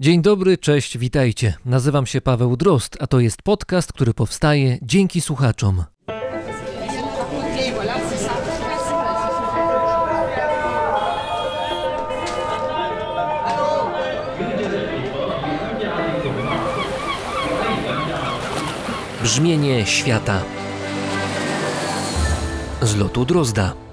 Dzień dobry, cześć, witajcie. Nazywam się Paweł Drost, a to jest podcast, który powstaje dzięki słuchaczom. Brzmienie świata z lotu Drozda.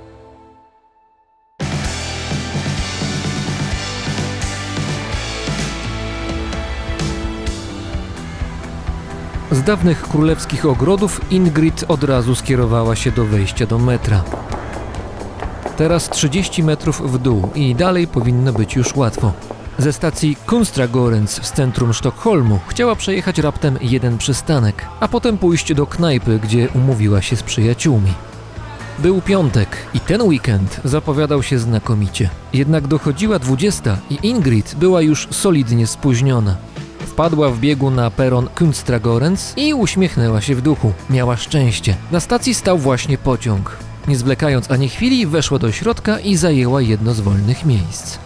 Z dawnych królewskich ogrodów Ingrid od razu skierowała się do wejścia do metra. Teraz 30 metrów w dół i dalej powinno być już łatwo. Ze stacji Kunstragorens w centrum Sztokholmu chciała przejechać raptem jeden przystanek, a potem pójść do knajpy, gdzie umówiła się z przyjaciółmi. Był piątek i ten weekend zapowiadał się znakomicie. Jednak dochodziła 20 i Ingrid była już solidnie spóźniona. Wpadła w biegu na peron Kunstragorens i uśmiechnęła się w duchu. Miała szczęście. Na stacji stał właśnie pociąg. Nie zwlekając ani chwili, weszła do środka i zajęła jedno z wolnych miejsc.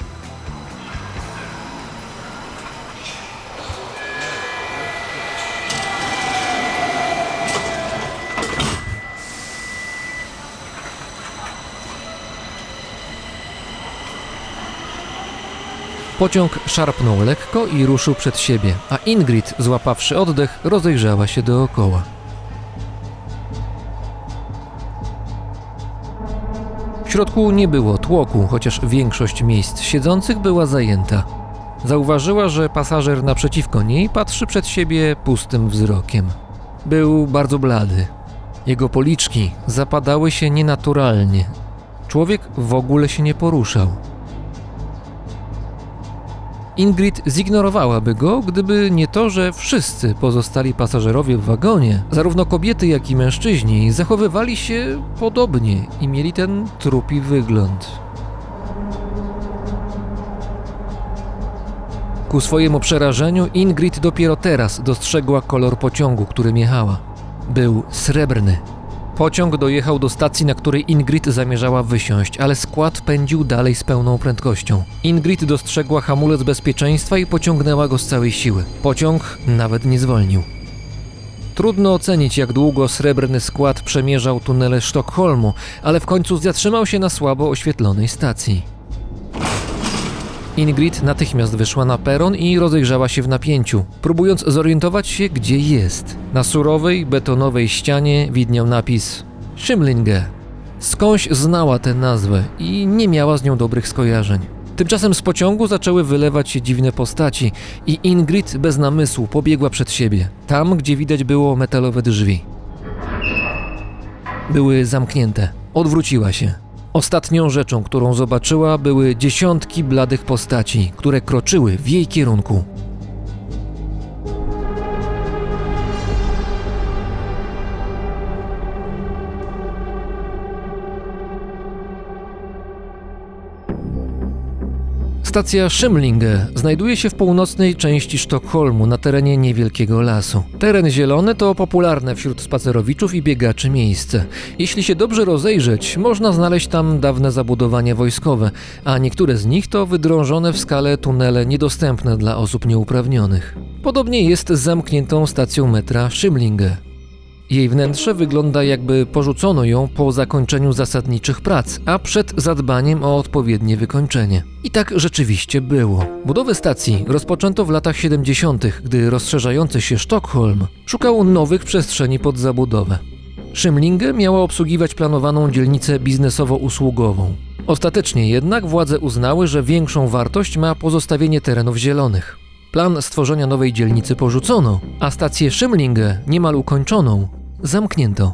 Pociąg szarpnął lekko i ruszył przed siebie, a Ingrid, złapawszy oddech, rozejrzała się dookoła. W środku nie było tłoku, chociaż większość miejsc siedzących była zajęta. Zauważyła, że pasażer naprzeciwko niej patrzy przed siebie pustym wzrokiem. Był bardzo blady. Jego policzki zapadały się nienaturalnie. Człowiek w ogóle się nie poruszał. Ingrid zignorowałaby go, gdyby nie to, że wszyscy pozostali pasażerowie w wagonie, zarówno kobiety, jak i mężczyźni, zachowywali się podobnie i mieli ten trupi wygląd. Ku swojemu przerażeniu Ingrid dopiero teraz dostrzegła kolor pociągu, którym jechała. Był srebrny. Pociąg dojechał do stacji, na której Ingrid zamierzała wysiąść, ale skład pędził dalej z pełną prędkością. Ingrid dostrzegła hamulec bezpieczeństwa i pociągnęła go z całej siły. Pociąg nawet nie zwolnił. Trudno ocenić, jak długo srebrny skład przemierzał tunele Sztokholmu, ale w końcu zatrzymał się na słabo oświetlonej stacji. Ingrid natychmiast wyszła na peron i rozejrzała się w napięciu, próbując zorientować się, gdzie jest. Na surowej, betonowej ścianie widniał napis Schimlinge. Skądś znała tę nazwę i nie miała z nią dobrych skojarzeń. Tymczasem z pociągu zaczęły wylewać się dziwne postaci i Ingrid bez namysłu pobiegła przed siebie, tam gdzie widać było metalowe drzwi. Były zamknięte. Odwróciła się. Ostatnią rzeczą, którą zobaczyła, były dziesiątki bladych postaci, które kroczyły w jej kierunku. Stacja Schimlinge znajduje się w północnej części Sztokholmu na terenie niewielkiego lasu. Teren zielony to popularne wśród spacerowiczów i biegaczy miejsce. Jeśli się dobrze rozejrzeć, można znaleźć tam dawne zabudowania wojskowe, a niektóre z nich to wydrążone w skale tunele niedostępne dla osób nieuprawnionych. Podobnie jest z zamkniętą stacją metra Schimlinge. Jej wnętrze wygląda jakby porzucono ją po zakończeniu zasadniczych prac, a przed zadbaniem o odpowiednie wykończenie. I tak rzeczywiście było. Budowę stacji rozpoczęto w latach 70., gdy rozszerzający się Sztokholm szukał nowych przestrzeni pod zabudowę. Szymlinge miała obsługiwać planowaną dzielnicę biznesowo-usługową. Ostatecznie jednak władze uznały, że większą wartość ma pozostawienie terenów zielonych. Plan stworzenia nowej dzielnicy porzucono, a stację Szymlinge, niemal ukończoną, zamknięto.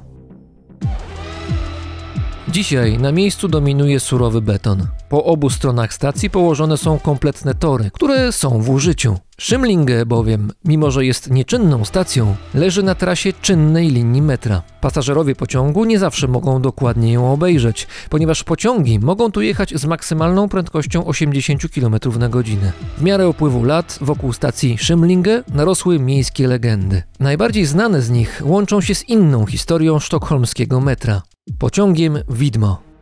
Dzisiaj na miejscu dominuje surowy beton. Po obu stronach stacji położone są kompletne tory, które są w użyciu. Szymlinge bowiem, mimo że jest nieczynną stacją, leży na trasie czynnej linii metra. Pasażerowie pociągu nie zawsze mogą dokładnie ją obejrzeć, ponieważ pociągi mogą tu jechać z maksymalną prędkością 80 km na godzinę. W miarę upływu lat wokół stacji Szymlinge narosły miejskie legendy. Najbardziej znane z nich łączą się z inną historią sztokholmskiego metra pociągiem widmo.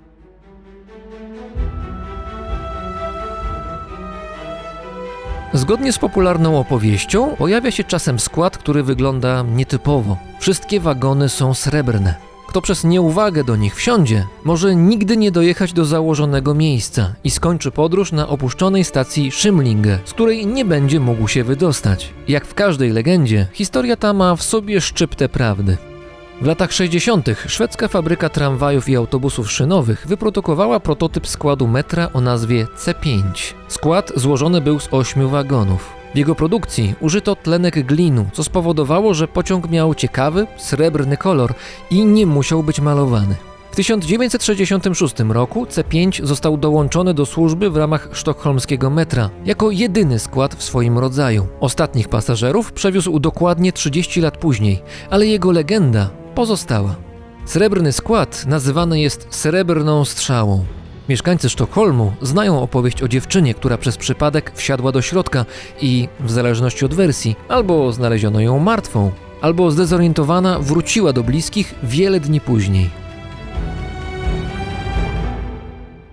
Zgodnie z popularną opowieścią, pojawia się czasem skład, który wygląda nietypowo. Wszystkie wagony są srebrne. Kto przez nieuwagę do nich wsiądzie, może nigdy nie dojechać do założonego miejsca i skończy podróż na opuszczonej stacji Szymlinge, z której nie będzie mógł się wydostać. Jak w każdej legendzie, historia ta ma w sobie szczyptę prawdy. W latach 60. szwedzka fabryka tramwajów i autobusów szynowych wyprodukowała prototyp składu metra o nazwie C5. Skład złożony był z ośmiu wagonów. W jego produkcji użyto tlenek glinu, co spowodowało, że pociąg miał ciekawy, srebrny kolor i nie musiał być malowany. W 1966 roku C5 został dołączony do służby w ramach sztokholmskiego metra, jako jedyny skład w swoim rodzaju. Ostatnich pasażerów przewiózł dokładnie 30 lat później, ale jego legenda pozostała. Srebrny skład nazywany jest srebrną strzałą. Mieszkańcy Sztokholmu znają opowieść o dziewczynie, która przez przypadek wsiadła do środka i, w zależności od wersji, albo znaleziono ją martwą, albo zdezorientowana wróciła do bliskich wiele dni później.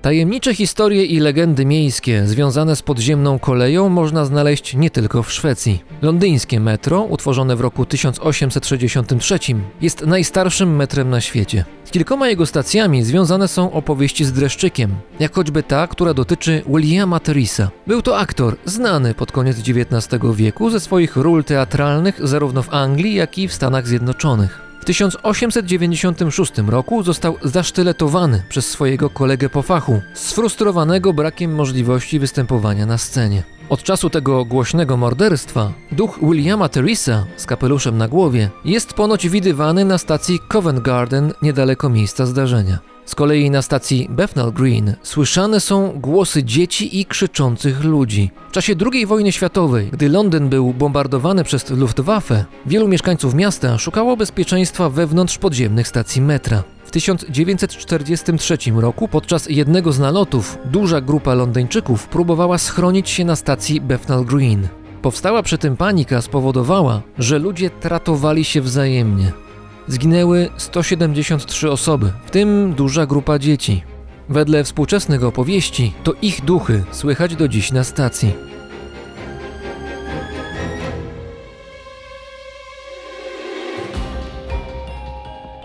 Tajemnicze historie i legendy miejskie związane z podziemną koleją można znaleźć nie tylko w Szwecji. Londyńskie metro, utworzone w roku 1863, jest najstarszym metrem na świecie. Z kilkoma jego stacjami związane są opowieści z dreszczykiem, jak choćby ta, która dotyczy Williama Teresa. Był to aktor znany pod koniec XIX wieku ze swoich ról teatralnych zarówno w Anglii, jak i w Stanach Zjednoczonych. W 1896 roku został zasztyletowany przez swojego kolegę po fachu, sfrustrowanego brakiem możliwości występowania na scenie. Od czasu tego głośnego morderstwa duch Williama Teresa z kapeluszem na głowie jest ponoć widywany na stacji Covent Garden niedaleko miejsca zdarzenia. Z kolei na stacji Bethnal Green słyszane są głosy dzieci i krzyczących ludzi. W czasie II wojny światowej, gdy Londyn był bombardowany przez Luftwaffe, wielu mieszkańców miasta szukało bezpieczeństwa wewnątrz podziemnych stacji metra. W 1943 roku podczas jednego z nalotów duża grupa Londyńczyków próbowała schronić się na stacji Bethnal Green. Powstała przy tym panika spowodowała, że ludzie tratowali się wzajemnie zginęły 173 osoby, w tym duża grupa dzieci. Wedle współczesnych opowieści to ich duchy słychać do dziś na stacji.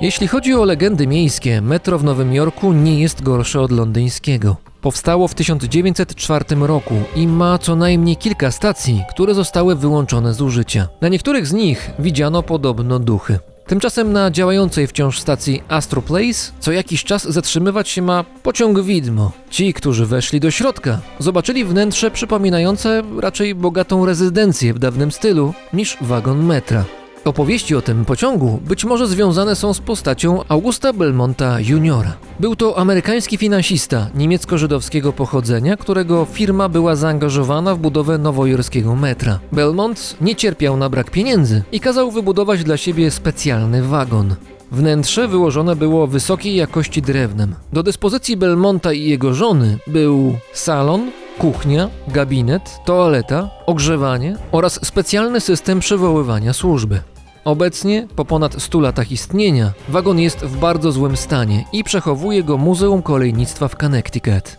Jeśli chodzi o legendy miejskie, metro w Nowym Jorku nie jest gorsze od londyńskiego. Powstało w 1904 roku i ma co najmniej kilka stacji, które zostały wyłączone z użycia. Na niektórych z nich widziano podobno duchy. Tymczasem na działającej wciąż stacji Astro Place co jakiś czas zatrzymywać się ma pociąg widmo. Ci, którzy weszli do środka, zobaczyli wnętrze przypominające raczej bogatą rezydencję w dawnym stylu niż wagon metra. Opowieści o tym pociągu być może związane są z postacią Augusta Belmonta Juniora. Był to amerykański finansista niemiecko-żydowskiego pochodzenia, którego firma była zaangażowana w budowę nowojorskiego metra. Belmont nie cierpiał na brak pieniędzy i kazał wybudować dla siebie specjalny wagon. Wnętrze wyłożone było wysokiej jakości drewnem. Do dyspozycji Belmonta i jego żony był salon, kuchnia, gabinet, toaleta, ogrzewanie oraz specjalny system przywoływania służby. Obecnie, po ponad 100 latach istnienia, wagon jest w bardzo złym stanie i przechowuje go Muzeum Kolejnictwa w Connecticut.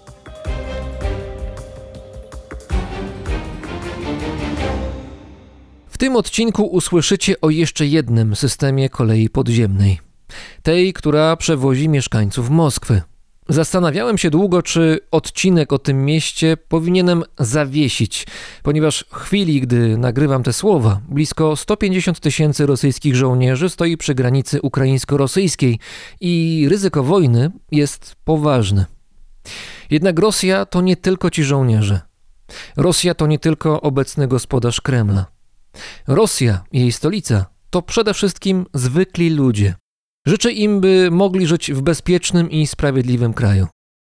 W tym odcinku usłyszycie o jeszcze jednym systemie kolei podziemnej. Tej, która przewozi mieszkańców Moskwy. Zastanawiałem się długo, czy odcinek o tym mieście powinienem zawiesić, ponieważ w chwili, gdy nagrywam te słowa, blisko 150 tysięcy rosyjskich żołnierzy stoi przy granicy ukraińsko-rosyjskiej i ryzyko wojny jest poważne. Jednak Rosja to nie tylko ci żołnierze. Rosja to nie tylko obecny gospodarz Kremla. Rosja jej stolica to przede wszystkim zwykli ludzie. Życzę im, by mogli żyć w bezpiecznym i sprawiedliwym kraju.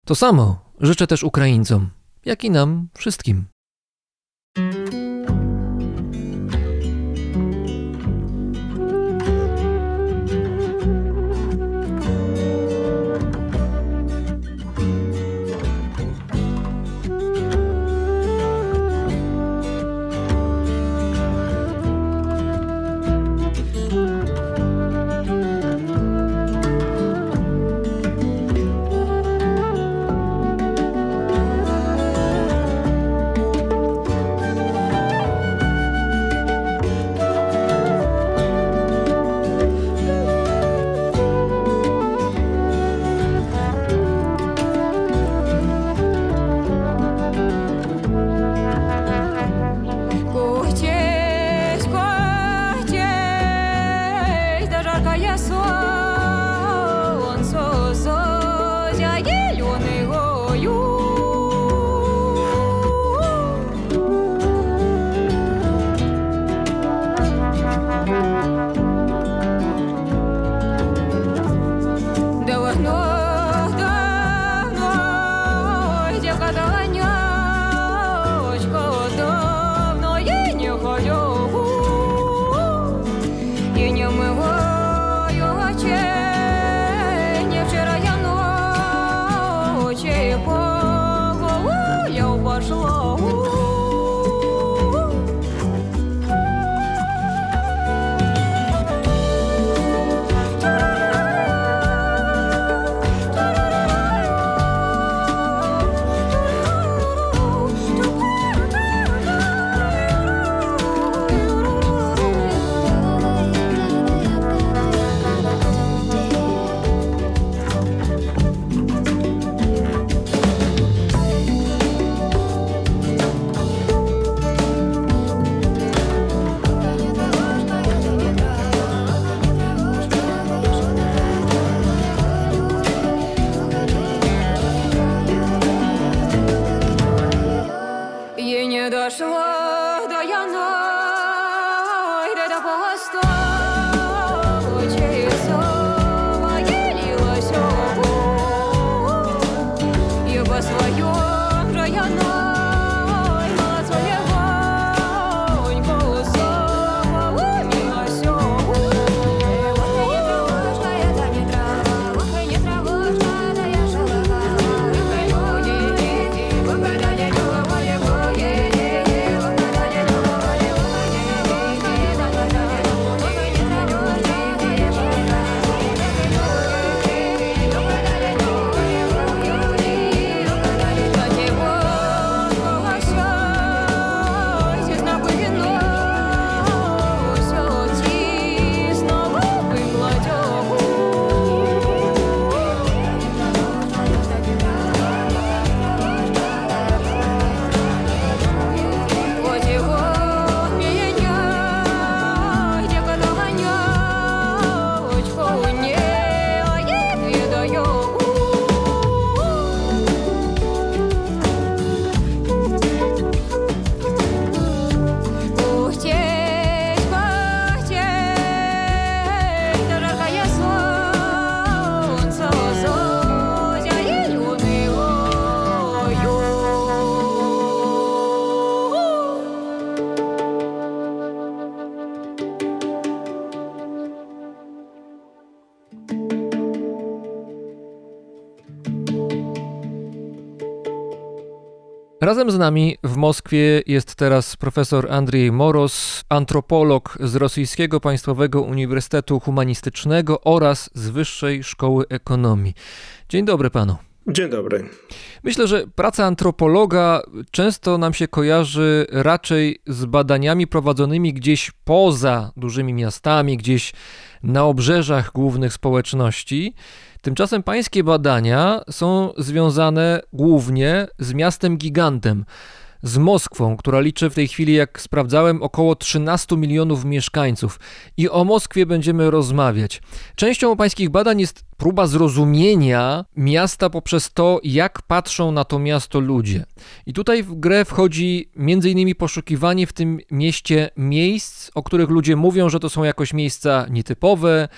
To samo życzę też Ukraińcom, jak i nam wszystkim. Razem z nami w Moskwie jest teraz profesor Andrzej Moros, antropolog z Rosyjskiego Państwowego Uniwersytetu Humanistycznego oraz z Wyższej Szkoły Ekonomii. Dzień dobry panu. Dzień dobry. Myślę, że praca antropologa często nam się kojarzy raczej z badaniami prowadzonymi gdzieś poza dużymi miastami, gdzieś na obrzeżach głównych społeczności. Tymczasem pańskie badania są związane głównie z miastem gigantem z Moskwą, która liczy w tej chwili, jak sprawdzałem, około 13 milionów mieszkańców. I o Moskwie będziemy rozmawiać. Częścią pańskich badań jest próba zrozumienia miasta poprzez to, jak patrzą na to miasto ludzie. I tutaj w grę wchodzi m.in. poszukiwanie w tym mieście miejsc, o których ludzie mówią, że to są jakoś miejsca nietypowe,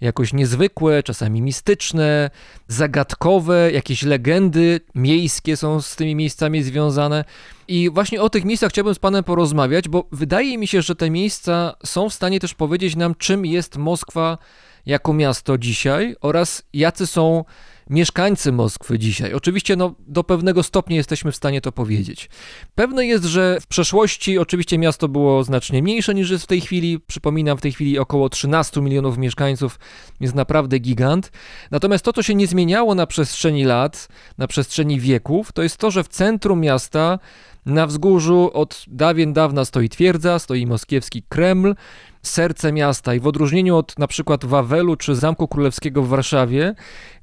jakoś niezwykłe, czasami mistyczne, zagadkowe, jakieś legendy miejskie są z tymi miejscami związane. I właśnie o tych miejscach chciałbym z Panem porozmawiać, bo wydaje mi się, że te miejsca są w stanie też powiedzieć nam, czym jest Moskwa jako miasto dzisiaj oraz jacy są mieszkańcy Moskwy dzisiaj. Oczywiście no, do pewnego stopnia jesteśmy w stanie to powiedzieć. Pewne jest, że w przeszłości oczywiście miasto było znacznie mniejsze niż jest w tej chwili. Przypominam, w tej chwili około 13 milionów mieszkańców jest naprawdę gigant. Natomiast to, co się nie zmieniało na przestrzeni lat, na przestrzeni wieków, to jest to, że w centrum miasta na wzgórzu od dawien dawna stoi twierdza, stoi moskiewski Kreml, serce miasta i w odróżnieniu od na przykład Wawelu czy Zamku Królewskiego w Warszawie,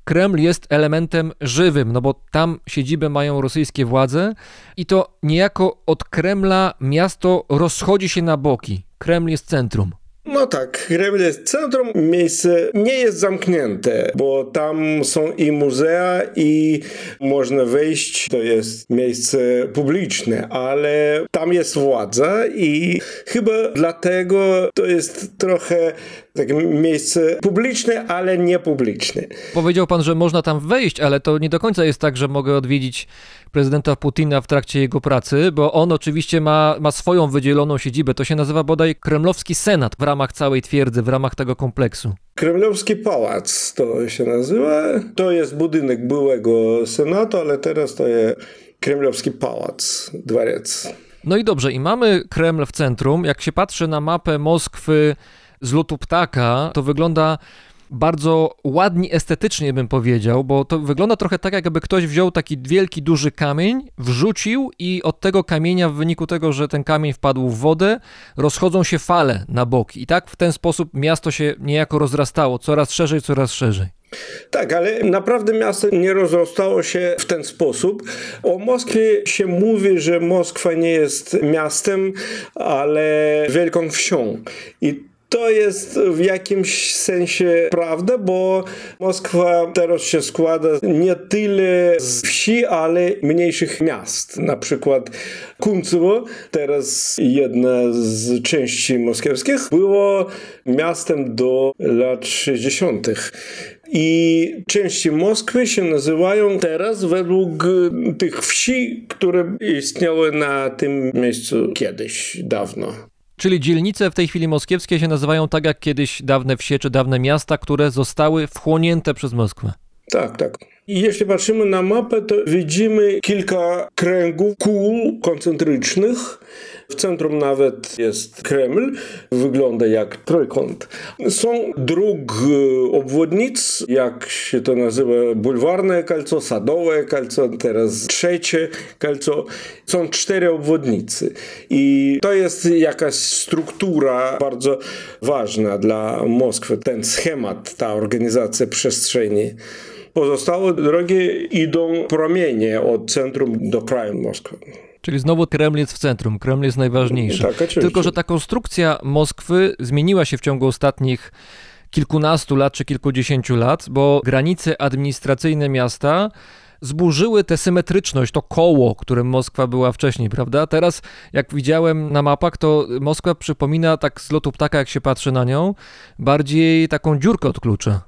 Kreml jest elementem żywym, no bo tam siedzibę mają rosyjskie władze i to niejako od Kremla miasto rozchodzi się na boki. Kreml jest centrum. No tak, Kreml jest centrum, miejsce nie jest zamknięte, bo tam są i muzea, i można wejść, to jest miejsce publiczne, ale tam jest władza i chyba dlatego to jest trochę takie miejsce publiczne, ale nie publiczne. Powiedział pan, że można tam wejść, ale to nie do końca jest tak, że mogę odwiedzić prezydenta Putina w trakcie jego pracy, bo on oczywiście ma, ma swoją wydzieloną siedzibę. To się nazywa bodaj Kremlowski Senat w ramach całej twierdzy, w ramach tego kompleksu. Kremlowski Pałac to się nazywa. To jest budynek byłego Senatu, ale teraz to jest Kremlowski Pałac, dworzec. No i dobrze, i mamy Kreml w centrum. Jak się patrzy na mapę Moskwy z lotu ptaka, to wygląda bardzo ładnie estetycznie bym powiedział, bo to wygląda trochę tak, jakby ktoś wziął taki wielki, duży kamień, wrzucił i od tego kamienia, w wyniku tego, że ten kamień wpadł w wodę, rozchodzą się fale na boki. I tak w ten sposób miasto się niejako rozrastało, coraz szerzej, coraz szerzej. Tak, ale naprawdę miasto nie rozrastało się w ten sposób. O Moskwie się mówi, że Moskwa nie jest miastem, ale wielką wsią. I to jest w jakimś sensie prawda, bo Moskwa teraz się składa nie tyle z wsi, ale mniejszych miast. Na przykład Kuncowo, teraz jedna z części moskiewskich, było miastem do lat 60. I części Moskwy się nazywają teraz według tych wsi, które istniały na tym miejscu kiedyś, dawno. Czyli dzielnice w tej chwili moskiewskie się nazywają tak jak kiedyś dawne wsie czy dawne miasta, które zostały wchłonięte przez Moskwę. Tak, tak. I jeśli patrzymy na mapę, to widzimy kilka kręgów, kół koncentrycznych. W centrum nawet jest Kreml, wygląda jak trójkąt. Są dróg obwodnic, jak się to nazywa, bulwarne kalco, sadowe kalco, teraz trzecie kalco. Są cztery obwodnice. I to jest jakaś struktura bardzo ważna dla Moskwy, ten schemat, ta organizacja przestrzeni. Pozostałe drogi idą promienie od centrum do kraju Moskwy. Czyli znowu Kreml jest w centrum, Kreml jest najważniejszy. Tak. Tylko, że ta konstrukcja Moskwy zmieniła się w ciągu ostatnich kilkunastu lat czy kilkudziesięciu lat, bo granice administracyjne miasta zburzyły tę symetryczność, to koło, którym Moskwa była wcześniej, prawda? Teraz, jak widziałem na mapach, to Moskwa przypomina tak z lotu ptaka, jak się patrzy na nią, bardziej taką dziurkę od klucza.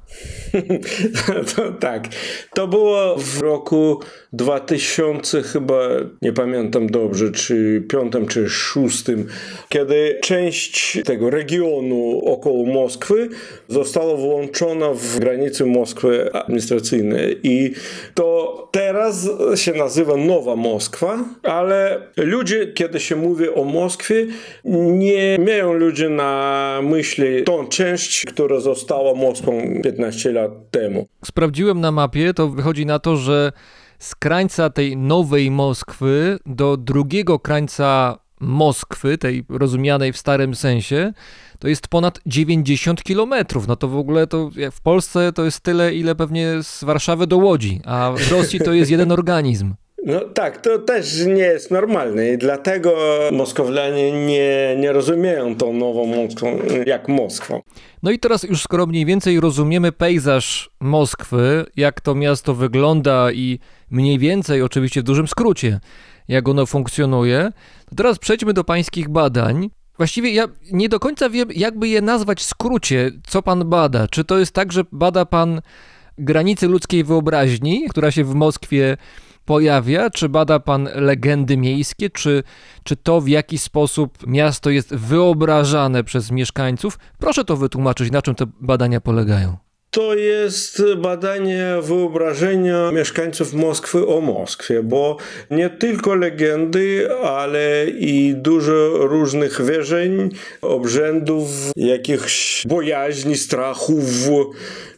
to, tak. To było w roku 2000 chyba, nie pamiętam dobrze, czy piątym, czy szóstym, kiedy część tego regionu około Moskwy została włączona w granice Moskwy administracyjnej i to teraz się nazywa Nowa Moskwa, ale ludzie, kiedy się mówi o Moskwie, nie mają ludzie na myśli tą część, która została Moskwą 15 lat temu. Sprawdziłem na mapie, to wychodzi na to, że z krańca tej nowej Moskwy do drugiego krańca Moskwy, tej rozumianej w starym sensie, to jest ponad 90 kilometrów. No to w ogóle to w Polsce to jest tyle, ile pewnie z Warszawy do Łodzi, a w Rosji to jest jeden organizm. No tak, to też nie jest normalne i dlatego Moskowlanie nie, nie rozumieją tą nową Moskwą jak Moskwą. No i teraz już skoro mniej więcej rozumiemy pejzaż Moskwy, jak to miasto wygląda i mniej więcej, oczywiście w dużym skrócie, jak ono funkcjonuje, to teraz przejdźmy do pańskich badań. Właściwie ja nie do końca wiem, jakby je nazwać w skrócie, co pan bada. Czy to jest tak, że bada pan granicy ludzkiej wyobraźni, która się w Moskwie pojawia? Czy bada pan legendy miejskie? Czy, czy to w jaki sposób miasto jest wyobrażane przez mieszkańców? Proszę to wytłumaczyć, na czym te badania polegają. To jest badanie wyobrażenia mieszkańców Moskwy o Moskwie, bo nie tylko legendy, ale i dużo różnych wierzeń, obrzędów, jakichś bojaźni, strachów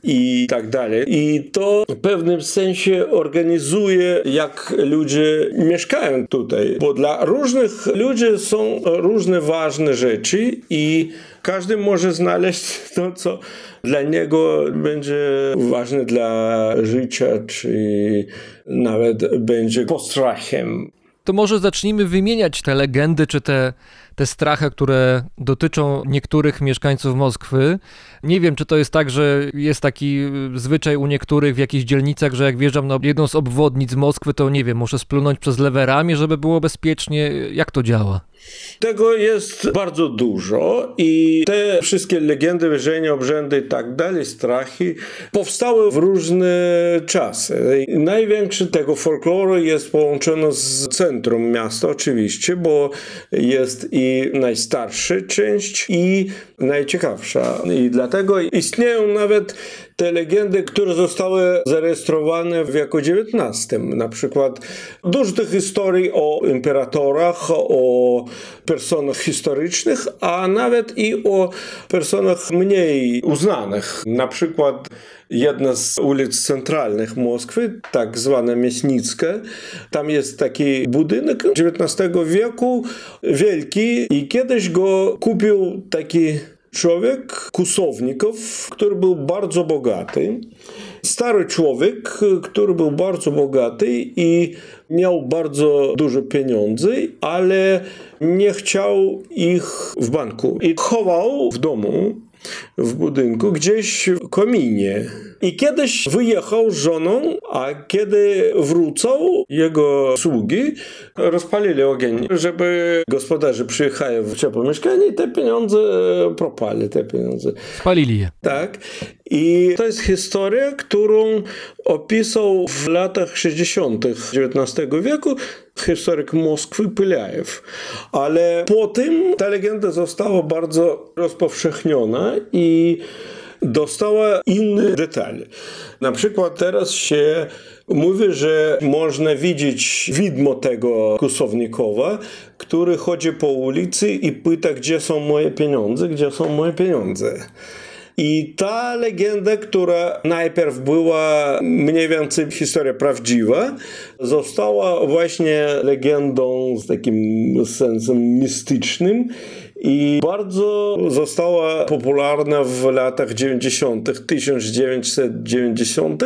i tak dalej. I to w pewnym sensie organizuje, jak ludzie mieszkają tutaj, bo dla różnych ludzi są różne ważne rzeczy i każdy może znaleźć to, co dla niego będzie ważne dla życia, czy nawet będzie postrachem. To może zacznijmy wymieniać te legendy, czy te, te strachy, które dotyczą niektórych mieszkańców Moskwy. Nie wiem, czy to jest tak, że jest taki zwyczaj u niektórych w jakichś dzielnicach, że jak wjeżdżam na jedną z obwodnic Moskwy, to nie wiem, muszę splunąć przez lewe ramię, żeby było bezpiecznie. Jak to działa? Tego jest bardzo dużo i te wszystkie legendy, wierzenia, obrzędy i tak dalej, strachy powstały w różne czasy. Największy tego folkloru jest połączony z centrum miasta oczywiście, bo jest i najstarsza część i najciekawsza. I dlatego istnieją nawet te legendy, które zostały zarejestrowane w wieku XIX. Na przykład dużo tych historii o imperatorach, o personach historycznych, a nawet i o personach mniej uznanych. Na przykład jedna z ulic centralnych Moskwy, tak zwana Miesnicka. Tam jest taki budynek XIX wieku, wielki i kiedyś go kupił taki człowiek, Kusownikow, który był bardzo bogaty. Stary człowiek, który był bardzo bogaty i miał bardzo dużo pieniędzy, ale nie chciał ich w banku i chował w domu w budynku, gdzieś w kominie. I kiedyś wyjechał z żoną, a kiedy wrócą, jego sługi rozpalili ogień, żeby gospodarze przyjechali w ciepłe mieszkanie i te pieniądze propali, te pieniądze. Spalili je. Tak. I to jest historia, którą opisał w latach 60. XIX wieku historyk Moskwy Pylajew. Ale po tym ta legenda została bardzo rozpowszechniona i dostała inne detale. Na przykład teraz się mówi, że można widzieć widmo tego kusownikowa, który chodzi po ulicy i pyta, gdzie są moje pieniądze, gdzie są moje pieniądze. I ta legenda, która najpierw była mniej więcej historia prawdziwa, została właśnie legendą z takim sensem mistycznym i bardzo została popularna w latach 90., 1990.,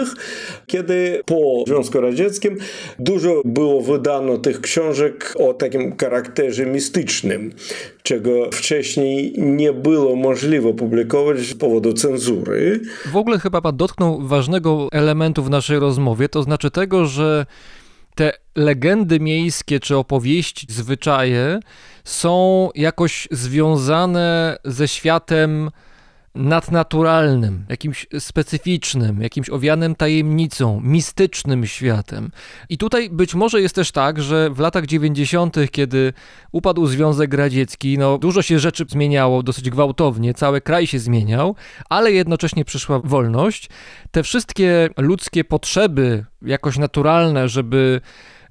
kiedy po Związku Radzieckim dużo było wydano tych książek o takim charakterze mistycznym, czego wcześniej nie było możliwe publikować z powodu cenzury. W ogóle chyba pan dotknął ważnego elementu w naszej rozmowie, to znaczy tego, że te legendy miejskie czy opowieści, zwyczaje są jakoś związane ze światem nadnaturalnym, jakimś specyficznym, jakimś owianym tajemnicą, mistycznym światem. I tutaj być może jest też tak, że w latach 90., kiedy upadł Związek Radziecki, no dużo się rzeczy zmieniało dosyć gwałtownie, cały kraj się zmieniał, ale jednocześnie przyszła wolność. Te wszystkie ludzkie potrzeby, jakoś naturalne, żeby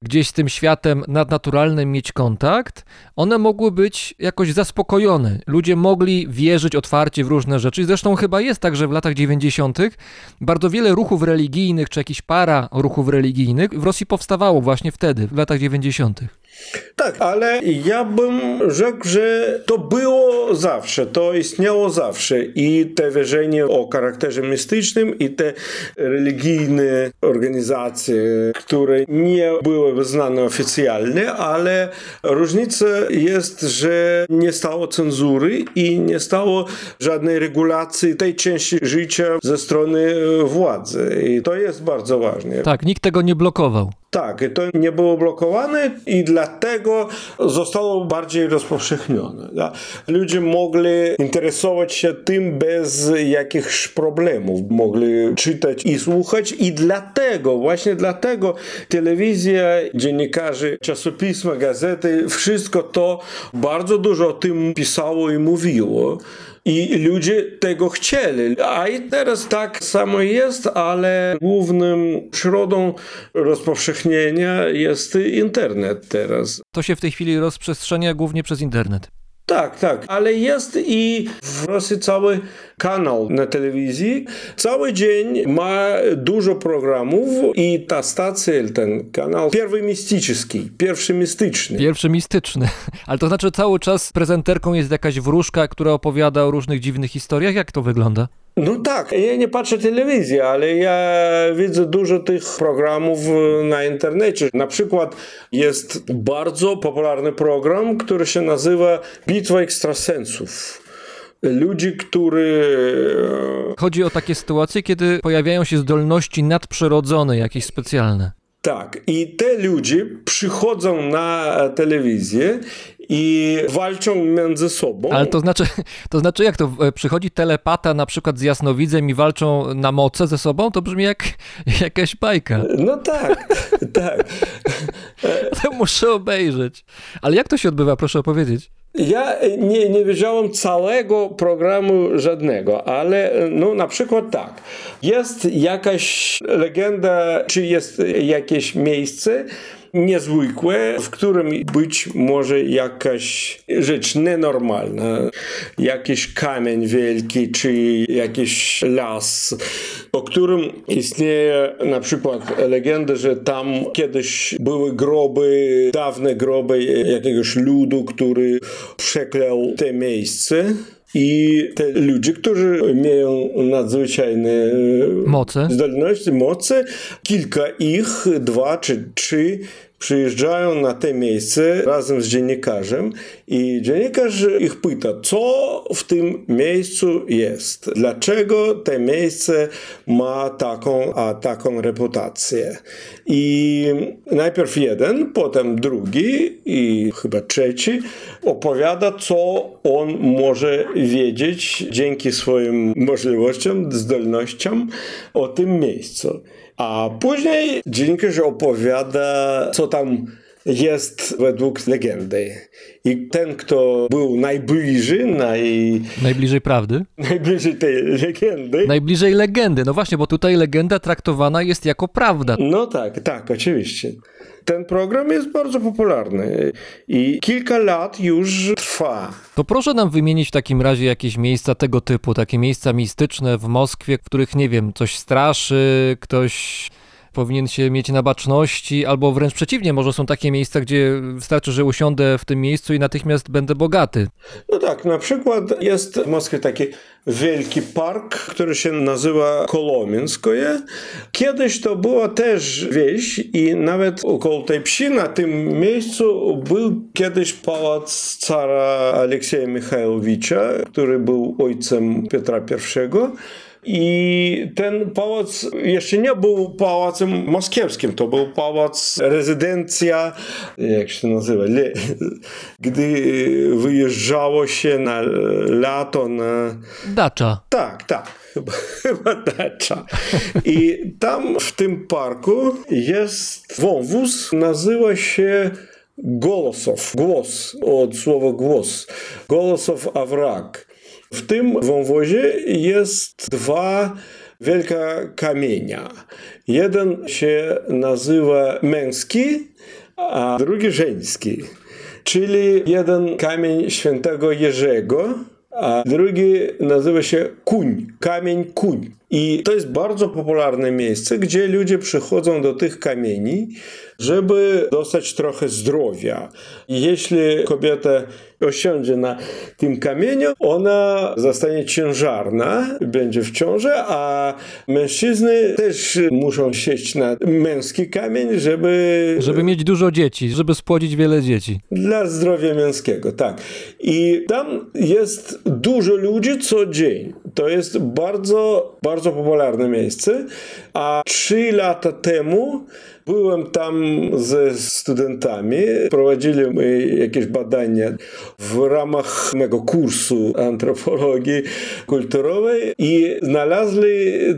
gdzieś z tym światem nadnaturalnym mieć kontakt, one mogły być jakoś zaspokojone. Ludzie mogli wierzyć otwarcie w różne rzeczy. Zresztą chyba jest tak, że w latach 90. bardzo wiele ruchów religijnych, czy jakiś para ruchów religijnych w Rosji powstawało właśnie wtedy, w latach 90. Tak, ale ja bym rzekł, że to było zawsze, to istniało zawsze i te wierzenie o charakterze mistycznym i te religijne organizacje, które nie były wyznane oficjalnie, ale różnica jest, że nie stało cenzury i nie stało żadnej regulacji tej części życia ze strony władzy i to jest bardzo ważne. Tak, nikt tego nie blokował. Tak, to nie było blokowane i dlatego zostało bardziej rozpowszechnione. Da? Ludzie mogli interesować się tym bez jakichś problemów. Mogli czytać i słuchać i dlatego, właśnie dlatego telewizja, dziennikarze, czasopisma, gazety, wszystko to bardzo dużo o tym pisało i mówiło. I ludzie tego chcieli. A i teraz tak samo jest, ale głównym środą rozpowszechnienia jest internet teraz. To się w tej chwili rozprzestrzenia głównie przez internet. Tak, tak, ale jest i w Rosji cały kanał na telewizji. Cały dzień ma dużo programów i ta stacja, ten kanał, pierwszy mistyczny, pierwszy mistyczny. Pierwszy mistyczny. Ale to znaczy cały czas prezenterką jest jakaś wróżka, która opowiada o różnych dziwnych historiach? Jak to wygląda? No tak, ja nie patrzę telewizji, ale ja widzę dużo tych programów na internecie. Na przykład jest bardzo popularny program, który się nazywa Bitwa Ekstrasensów. Ludzi, którzy. Chodzi o takie sytuacje, kiedy pojawiają się zdolności nadprzyrodzone, jakieś specjalne. Tak, i te ludzie przychodzą na telewizję i walczą między sobą. Ale to znaczy, to znaczy jak to przychodzi telepata na przykład z jasnowidzem i walczą na moce ze sobą? To brzmi jak jakaś bajka. No tak, tak. To muszę obejrzeć. Ale jak to się odbywa, proszę opowiedzieć? Ja nie, nie wiedziałem całego programu żadnego, ale no na przykład tak. Jest jakaś legenda, czy jest jakieś miejsce, niezwykłe, w którym być może jakaś rzecz nienormalna, jakiś kamień wielki, czy jakiś las, o którym istnieje na przykład legenda, że tam kiedyś były groby, dawne groby jakiegoś ludu, który przeklał te miejsce. I te ludzie, którzy mają nadzwyczajne moce, zdolności, moce, kilka ich, dwa czy trzy, przyjeżdżają na te miejsce razem z dziennikarzem i dziennikarz ich pyta, co w tym miejscu jest, dlaczego to miejsce ma taką, a taką reputację. I najpierw jeden, potem drugi i chyba trzeci opowiada, co on może wiedzieć dzięki swoim możliwościom, zdolnościom o tym miejscu. A później dziennikarz opowiada, co tam jest według legendy. I ten, kto był najbliżej, naj... najbliżej prawdy, najbliżej tej legendy. Najbliżej legendy. No właśnie, bo tutaj legenda traktowana jest jako prawda. No tak, tak, oczywiście. Ten program jest bardzo popularny i kilka lat już trwa. To proszę nam wymienić w takim razie jakieś miejsca tego typu, takie miejsca mistyczne w Moskwie, w których, nie wiem, coś straszy, ktoś powinien się mieć na baczności, albo wręcz przeciwnie, może są takie miejsca, gdzie wystarczy, że usiądę w tym miejscu i natychmiast będę bogaty. No tak, na przykład jest w Moskwie taki wielki park, który się nazywa Kolomińskoje. Kiedyś to była też wieś i nawet około tej wsi na tym miejscu był kiedyś pałac cara Aleksieja Michajlowicza, który był ojcem Piotra I. I ten pałac jeszcze nie był pałacem moskiewskim, to był pałac, rezydencja, jak się nazywa, Le, gdy wyjeżdżało się na lato na... Dacza. Tak, tak. Chyba, chyba dacza. I tam w tym parku jest wąwóz, nazywa się Golosow. Głos od słowa głos. Golosow Awrak. W tym wąwozie jest dwa wielkie kamienia. Jeden się nazywa męski, a drugi żeński. Czyli jeden kamień świętego Jerzego, a drugi nazywa się Kuń, kamień Kuń. I to jest bardzo popularne miejsce, gdzie ludzie przychodzą do tych kamieni, żeby dostać trochę zdrowia. I jeśli kobieta osiądzie na tym kamieniu, ona zostanie ciężarna, będzie w ciąży, a mężczyzny też muszą sieść na męski kamień, żeby... Żeby mieć dużo dzieci, żeby spłodzić wiele dzieci. Dla zdrowia męskiego, tak. I tam jest dużo ludzi co dzień. To jest bardzo, bardzo popularne miejsce. A trzy lata temu byłem tam ze studentami. Prowadziliśmy jakieś badania w ramach mego kursu antropologii kulturowej i znaleźli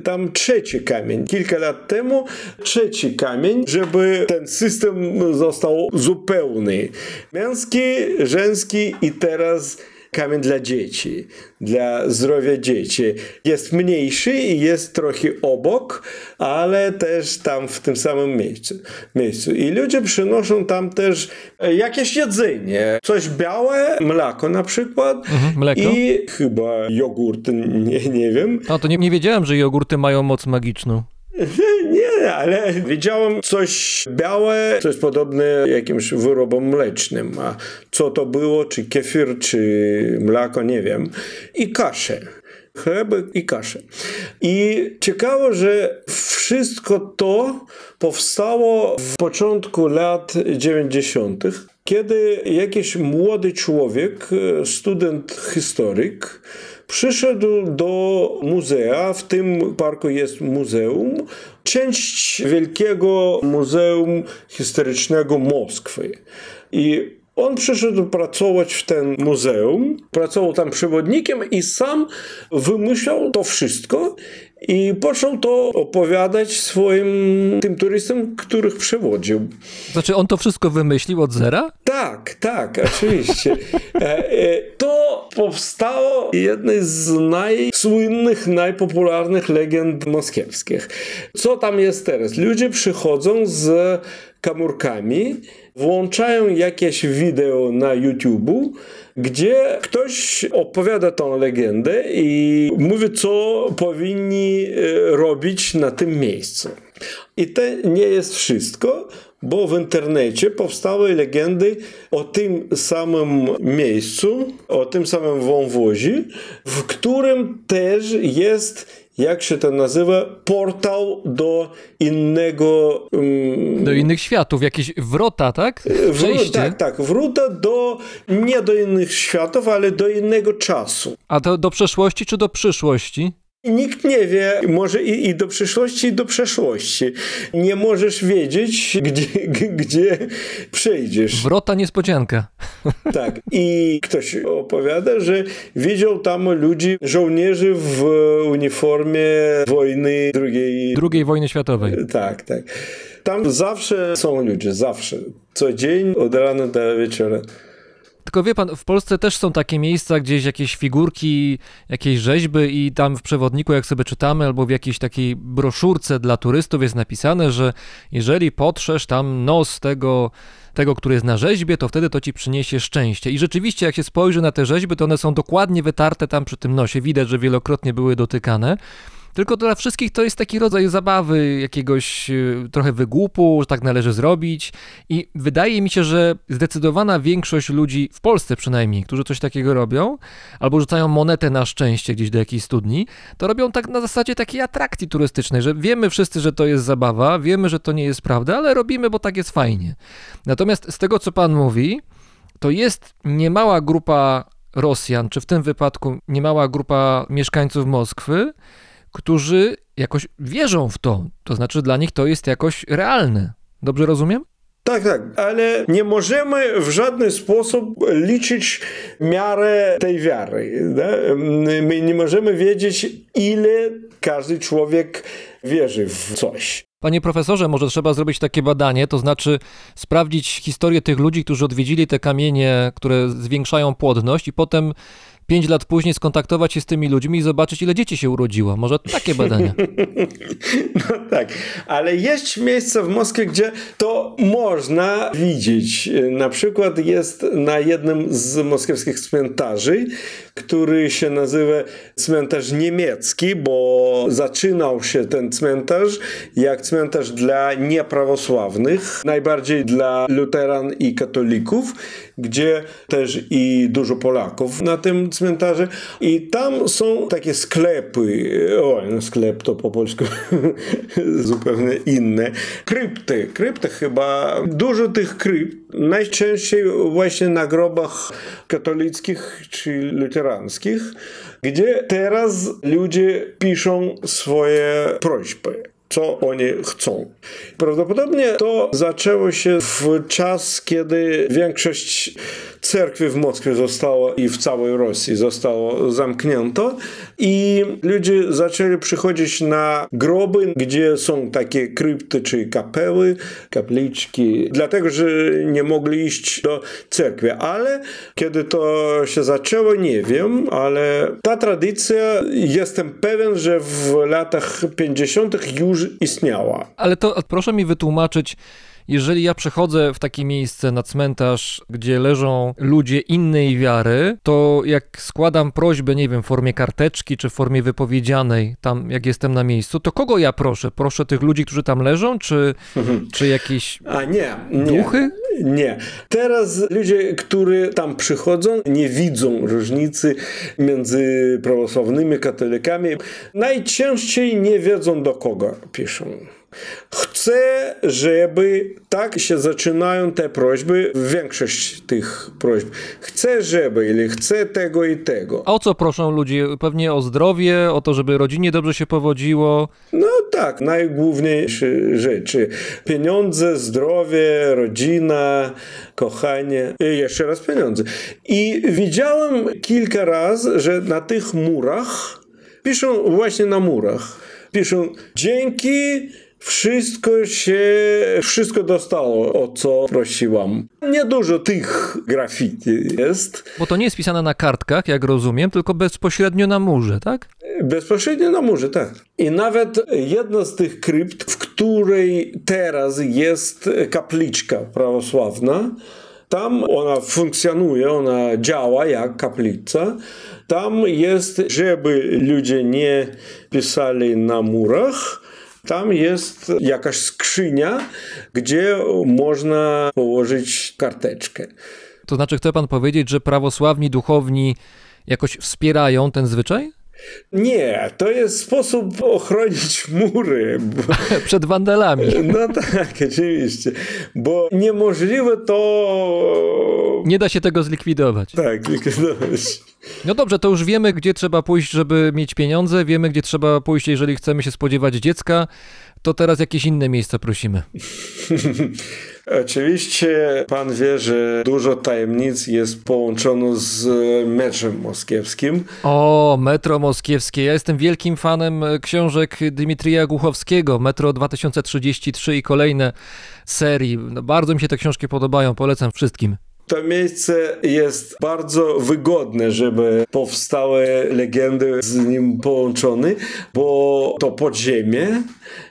tam trzeci kamień. Kilka lat temu trzeci kamień, żeby ten system został zupełny. Męski, żeński i teraz kamień dla dzieci, dla zdrowia dzieci. Jest mniejszy i jest trochę obok, ale też tam w tym samym miejscu. miejscu. I ludzie przynoszą tam też jakieś jedzenie. Coś białe, mleko na przykład. Mhm, mleko. I chyba jogurt, nie, nie wiem. No to nie, nie wiedziałem, że jogurty mają moc magiczną. Nie, ale widziałem coś białe, coś podobne jakimś wyrobom mlecznym. A co to było, czy kefir, czy mleko, nie wiem. I kaszę. Chleb i kaszę. I ciekawe, że wszystko to powstało w początku lat 90., kiedy jakiś młody człowiek, student historyk, przyszedł do muzea. W tym parku jest muzeum. Część wielkiego muzeum historycznego Moskwy. I on przyszedł pracować w ten muzeum, pracował tam przewodnikiem i sam wymyślał to wszystko i począł to opowiadać swoim tym turystom, których przewodził. Znaczy on to wszystko wymyślił od zera? Tak, tak, oczywiście. to powstało jednej z najsłynnych, najpopularnych legend moskiewskich. Co tam jest teraz? Ludzie przychodzą z komórkami, włączają jakieś wideo na YouTube'u, gdzie ktoś opowiada tą legendę i mówi, co powinni robić na tym miejscu. I to nie jest wszystko, bo w internecie powstały legendy o tym samym miejscu, o tym samym wąwozie, w którym też jest jak się to nazywa, portal do innego. Um, do innych światów, jakieś wrota, tak? Przejście. tak, tak. Wrota do nie do innych światów, ale do innego czasu. A to do przeszłości czy do przyszłości? Nikt nie wie, może i, i do przyszłości, i do przeszłości. Nie możesz wiedzieć, gdzie, gdzie przejdziesz. Wrota niespodzianka. Tak. I ktoś opowiada, że widział tam ludzi, żołnierzy w uniformie wojny drugiej... Drugiej wojny światowej. Tak, tak. Tam zawsze są ludzie, zawsze. Co dzień, od rana do wieczora. Tylko wie pan, w Polsce też są takie miejsca, gdzieś jakieś figurki, jakieś rzeźby i tam w przewodniku, jak sobie czytamy, albo w jakiejś takiej broszurce dla turystów jest napisane, że jeżeli potrzesz tam nos tego, tego, który jest na rzeźbie, to wtedy to ci przyniesie szczęście. I rzeczywiście, jak się spojrzy na te rzeźby, to one są dokładnie wytarte tam przy tym nosie. Widać, że wielokrotnie były dotykane. Tylko dla wszystkich to jest taki rodzaj zabawy, jakiegoś trochę wygłupu, że tak należy zrobić. I wydaje mi się, że zdecydowana większość ludzi, w Polsce przynajmniej, którzy coś takiego robią, albo rzucają monetę na szczęście gdzieś do jakiejś studni, to robią tak na zasadzie takiej atrakcji turystycznej, że wiemy wszyscy, że to jest zabawa, wiemy, że to nie jest prawda, ale robimy, bo tak jest fajnie. Natomiast z tego, co pan mówi, to jest niemała grupa Rosjan, czy w tym wypadku niemała grupa mieszkańców Moskwy, którzy jakoś wierzą w to. To znaczy dla nich to jest jakoś realne. Dobrze rozumiem? Tak, tak, ale nie możemy w żaden sposób liczyć miarę tej wiary. Da? My nie możemy wiedzieć, ile każdy człowiek wierzy w coś. Panie profesorze, może trzeba zrobić takie badanie, to znaczy sprawdzić historię tych ludzi, którzy odwiedzili te kamienie, które zwiększają płodność i potem pięć lat później skontaktować się z tymi ludźmi i zobaczyć, ile dzieci się urodziło. Może takie badania. No tak, ale jest miejsca w Moskwie, gdzie to można widzieć. Na przykład jest na jednym z moskiewskich cmentarzy, który się nazywa cmentarz niemiecki, bo zaczynał się ten cmentarz jak cmentarz dla nieprawosławnych, najbardziej dla luteran i katolików, gdzie też i dużo Polaków na tym cmentarzu. I tam są takie sklepy, oj, no sklep to po polsku zupełnie inne, krypty, krypty chyba, dużo tych krypt, najczęściej właśnie na grobach katolickich czy luteranskich, gdzie teraz ludzie piszą swoje prośby co oni chcą. Prawdopodobnie to zaczęło się w czas, kiedy większość cerkwi w Moskwie zostało i w całej Rosji zostało zamknięto i ludzie zaczęli przychodzić na groby, gdzie są takie krypty czy kapeły, kapliczki, dlatego, że nie mogli iść do cerkwi. Ale kiedy to się zaczęło, nie wiem, ale ta tradycja, jestem pewien, że w latach 50. już istniała. Ale to proszę mi wytłumaczyć, jeżeli ja przechodzę w takie miejsce na cmentarz, gdzie leżą ludzie innej wiary, to jak składam prośbę, nie wiem, w formie karteczki czy w formie wypowiedzianej, tam jak jestem na miejscu, to kogo ja proszę? Proszę tych ludzi, którzy tam leżą, czy, czy jakieś A nie, nie. duchy? Nie. Teraz ludzie, którzy tam przychodzą, nie widzą różnicy między prawosławnymi katolikami. Najczęściej nie wiedzą do kogo piszą. Chcę, żeby tak się zaczynają te prośby, większość tych prośb. Chcę, żeby, ili chcę tego i tego. A o co proszą ludzie? Pewnie o zdrowie, o to, żeby rodzinie dobrze się powodziło. No tak, najgłówniejsze rzeczy. Pieniądze, zdrowie, rodzina, kochanie i jeszcze raz pieniądze. I widziałem kilka razy, że na tych murach, piszą właśnie na murach, piszą dzięki wszystko się, wszystko dostało, o co prosiłam. Niedużo tych graffiti jest. Bo to nie jest pisane na kartkach, jak rozumiem, tylko bezpośrednio na murze, tak? Bezpośrednio na murze, tak. I nawet jedna z tych krypt, w której teraz jest kapliczka prawosławna, tam ona funkcjonuje, ona działa jak kaplica. Tam jest, żeby ludzie nie pisali na murach, tam jest jakaś skrzynia, gdzie można położyć karteczkę. To znaczy, chce pan powiedzieć, że prawosławni duchowni jakoś wspierają ten zwyczaj? Nie, to jest sposób ochronić mury. Bo, Przed wandalami. no tak, oczywiście. Bo niemożliwe to. Nie da się tego zlikwidować. Tak, likwidować. No dobrze, to już wiemy, gdzie trzeba pójść, żeby mieć pieniądze, wiemy, gdzie trzeba pójść, jeżeli chcemy się spodziewać dziecka. To teraz jakieś inne miejsca prosimy. Oczywiście pan wie, że dużo tajemnic jest połączono z meczem moskiewskim. O, Metro Moskiewskie. Ja jestem wielkim fanem książek Dmitrija Głuchowskiego, Metro 2033 i kolejne serii. No, bardzo mi się te książki podobają, polecam wszystkim. To miejsce jest bardzo wygodne, żeby powstały legendy z nim połączone, bo to podziemie,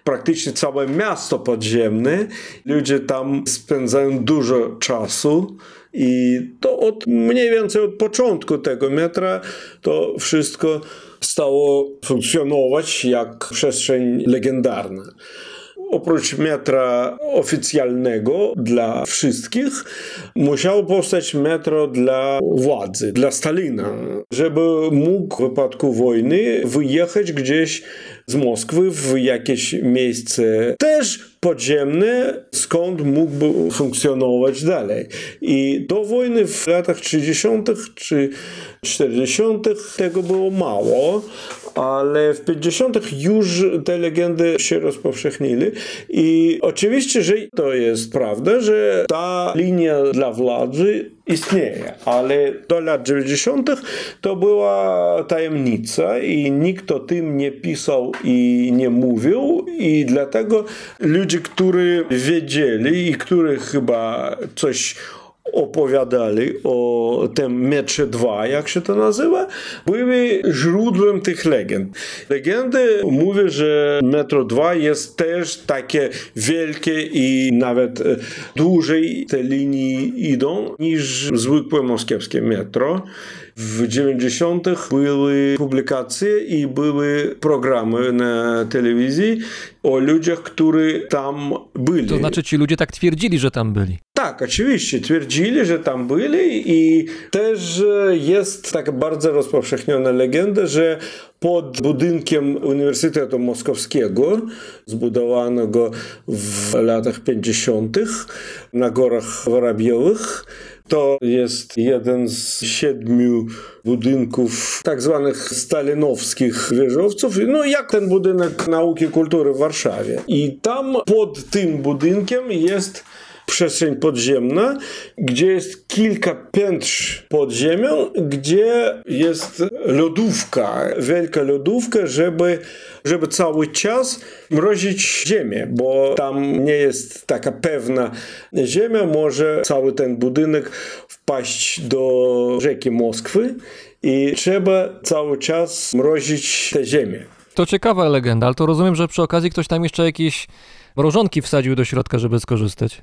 praktycznie całe miasto podziemne, ludzie tam spędzają dużo czasu. I to od mniej więcej od początku tego metra to wszystko stało funkcjonować jak przestrzeń legendarna oprócz metra oficjalnego dla wszystkich, musiało powstać metro dla władzy, dla Stalina, żeby mógł w wypadku wojny wyjechać gdzieś z Moskwy w jakieś miejsce też podziemny, skąd mógłby funkcjonować dalej. I do wojny w latach 30. czy 40. tego było mało, ale w 50. już te legendy się rozpowszechnili i oczywiście, że to jest prawda, że ta linia dla władzy istnieje, ale do lat 90. to była tajemnica i nikt o tym nie pisał i nie mówił i dlatego ludzie, którzy wiedzieli i którzy chyba coś opowiadali o tym metrze 2, jak się to nazywa, były źródłem tych legend. Legendy mówią, że metro 2 jest też takie wielkie i nawet e, dłużej te linii idą niż zwykłe moskiewskie metro. W 90. były publikacje i były programy na telewizji o ludziach, którzy tam byli. To znaczy ci ludzie tak twierdzili, że tam byli. Tak, oczywiście, twierdzili, że tam byli i też jest taka bardzo rozpowszechniona legenda, że pod budynkiem Uniwersytetu Moskowskiego, zbudowanego w latach 50. na Gorach Worabiowych, to jest jeden z siedmiu budynków tak zwanych stalinowskich wieżowców. No jak ten budynek nauki i kultury w Warszawie. I tam pod tym budynkiem jest przestrzeń podziemna, gdzie jest kilka piętrz pod ziemią, gdzie jest lodówka, wielka lodówka, żeby, żeby cały czas mrozić ziemię, bo tam nie jest taka pewna ziemia, może cały ten budynek wpaść do rzeki Moskwy i trzeba cały czas mrozić tę ziemię. To ciekawa legenda, ale to rozumiem, że przy okazji ktoś tam jeszcze jakieś mrożonki wsadził do środka, żeby skorzystać.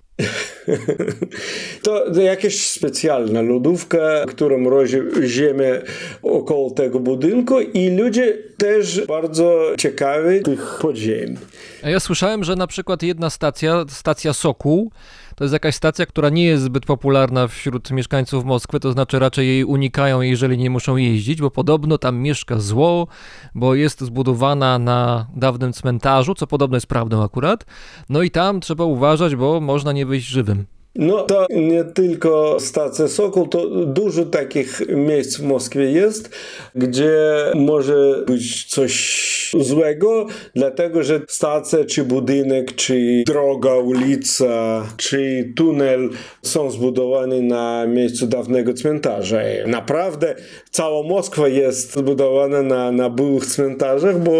To jakaś specjalna lodówka, która mrozi ziemię około tego budynku i ludzie też bardzo ciekawi tych podziemi. A ja słyszałem, że na przykład jedna stacja, stacja Sokół, to jest jakaś stacja, która nie jest zbyt popularna wśród mieszkańców Moskwy, to znaczy raczej jej unikają, jeżeli nie muszą jeździć, bo podobno tam mieszka zło, bo jest zbudowana na dawnym cmentarzu, co podobno jest prawdą akurat. No i tam trzeba uważać, bo można nie wyjść żywym. No to nie tylko stacja Sokół, to dużo takich miejsc w Moskwie jest, gdzie może być coś złego, dlatego że stacja, czy budynek, czy droga, ulica, czy tunel są zbudowane na miejscu dawnego cmentarza. Naprawdę cała Moskwa jest zbudowana na, na byłych cmentarzach, bo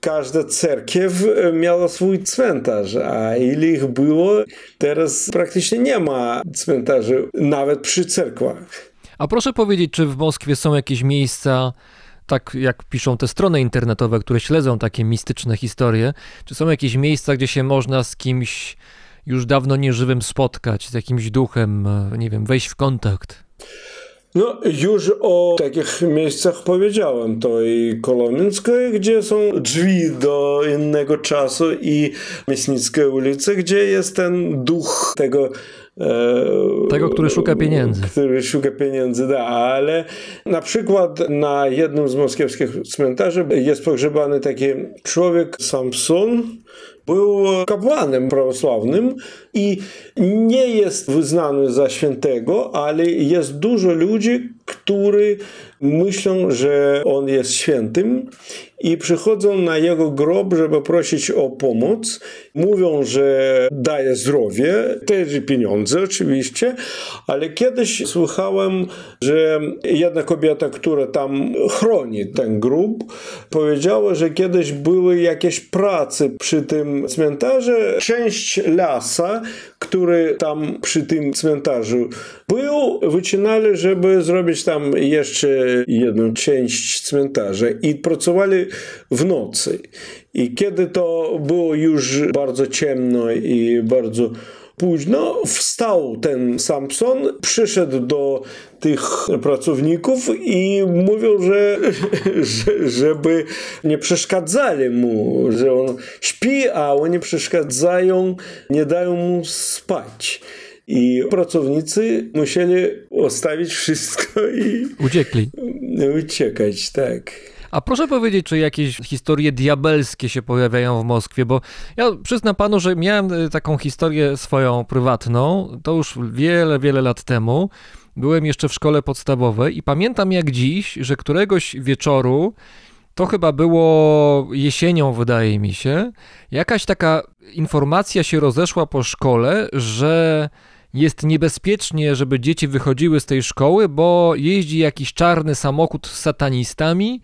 każda cerkiew miała swój cmentarz, a ile ich było, teraz praktycznie nie ma cmentarzy, nawet przy cerkwach. A proszę powiedzieć, czy w Moskwie są jakieś miejsca, tak jak piszą te strony internetowe, które śledzą takie mistyczne historie, czy są jakieś miejsca, gdzie się można z kimś już dawno nieżywym spotkać, z jakimś duchem, nie wiem, wejść w kontakt? No, już o takich miejscach powiedziałem. To i Kolomińska, gdzie są drzwi do innego czasu i Miesnicka ulica, gdzie jest ten duch tego tego, który szuka pieniędzy. Który szuka pieniędzy, da, ale na przykład na jednym z moskiewskich cmentarzy jest pogrzebany taki człowiek Samson, był kapłanem prawosławnym i nie jest wyznany za świętego, ale jest dużo ludzi, którzy myślą, że on jest świętym i przychodzą na jego grob, żeby prosić o pomoc. Mówią, że daje zdrowie, też pieniądze oczywiście, ale kiedyś słuchałem, że jedna kobieta, która tam chroni ten grób, powiedziała, że kiedyś były jakieś prace przy tym cmentarzu. Część lasa, który tam przy tym cmentarzu był, wycinali, żeby zrobić tam jeszcze jedną część cmentarza i pracowali w nocy. I kiedy to było już bardzo ciemno i bardzo późno, wstał ten Samson, przyszedł do tych pracowników i mówił, że, że żeby nie przeszkadzali mu, że on śpi, a oni przeszkadzają, nie dają mu spać. I pracownicy musieli ostawić wszystko i uciekli. Uciekać, tak. A proszę powiedzieć, czy jakieś historie diabelskie się pojawiają w Moskwie, bo ja przyznam panu, że miałem y, taką historię swoją prywatną, to już wiele, wiele lat temu. Byłem jeszcze w szkole podstawowej i pamiętam jak dziś, że któregoś wieczoru, to chyba było jesienią, wydaje mi się, jakaś taka informacja się rozeszła po szkole, że jest niebezpiecznie, żeby dzieci wychodziły z tej szkoły, bo jeździ jakiś czarny samochód z satanistami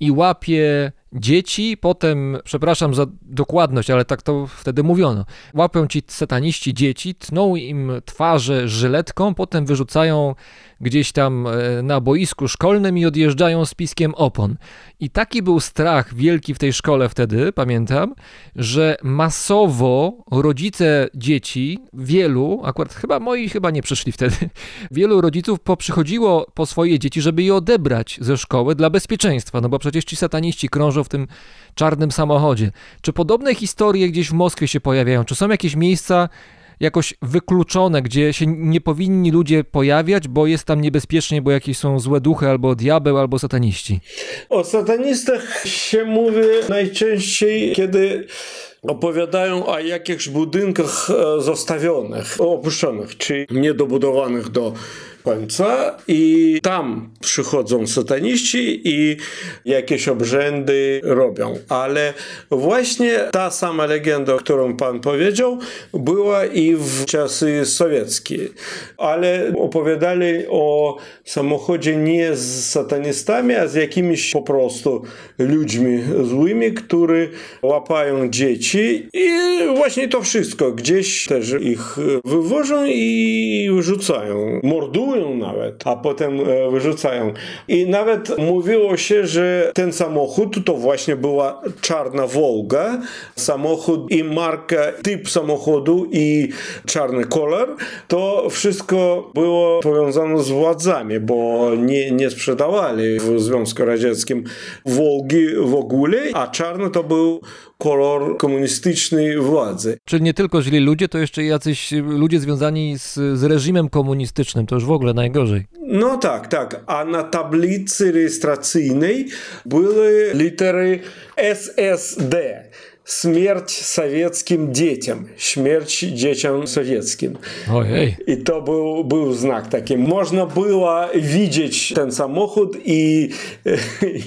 i łapie dzieci, potem, przepraszam za dokładność, ale tak to wtedy mówiono, łapią ci sataniści dzieci, tną im twarze żyletką, potem wyrzucają gdzieś tam e, na boisku szkolnym i odjeżdżają z piskiem opon. I taki był strach wielki w tej szkole wtedy, pamiętam, że masowo rodzice dzieci, wielu, akurat chyba moi chyba nie przyszli wtedy, wielu rodziców poprzychodziło po swoje dzieci, żeby je odebrać ze szkoły dla bezpieczeństwa, no bo przecież ci sataniści krążą w tym czarnym samochodzie. Czy podobne historie gdzieś w Moskwie się pojawiają? Czy są jakieś miejsca jakoś wykluczone, gdzie się nie powinni ludzie pojawiać, bo jest tam niebezpiecznie, bo jakieś są złe duchy, albo diabeł, albo sataniści? O satanistach się mówi najczęściej, kiedy opowiadają o jakichś budynkach e, zostawionych, opuszczonych, czy niedobudowanych do końca i tam przychodzą sataniści i jakieś obrzędy robią. Ale właśnie ta sama legenda, którą pan powiedział, była i w czasy sowieckie. Ale opowiadali o samochodzie nie z satanistami, a z jakimiś po prostu ludźmi złymi, którzy łapają dzieci i właśnie to wszystko. Gdzieś też ich wywożą i wyrzucają. Mordują nawet, a potem e, wyrzucają. I nawet mówiło się, że ten samochód to właśnie była czarna Wolga. Samochód i marka, typ samochodu i czarny kolor. To wszystko było powiązane z władzami, bo nie, nie sprzedawali w Związku Radzieckim Wolgi w ogóle, a czarny to był kolor komunistycznej władzy. Czyli nie tylko źli ludzie, to jeszcze jacyś ludzie związani z, z reżimem komunistycznym, to już w ogóle najgorzej. No tak, tak. A na tablicy rejestracyjnej były litery SSD. Śmierć sowieckim dzieciom. Śmierć dzieciom sowieckim. Ojej. I to był, był znak taki. Można było widzieć ten samochód i, i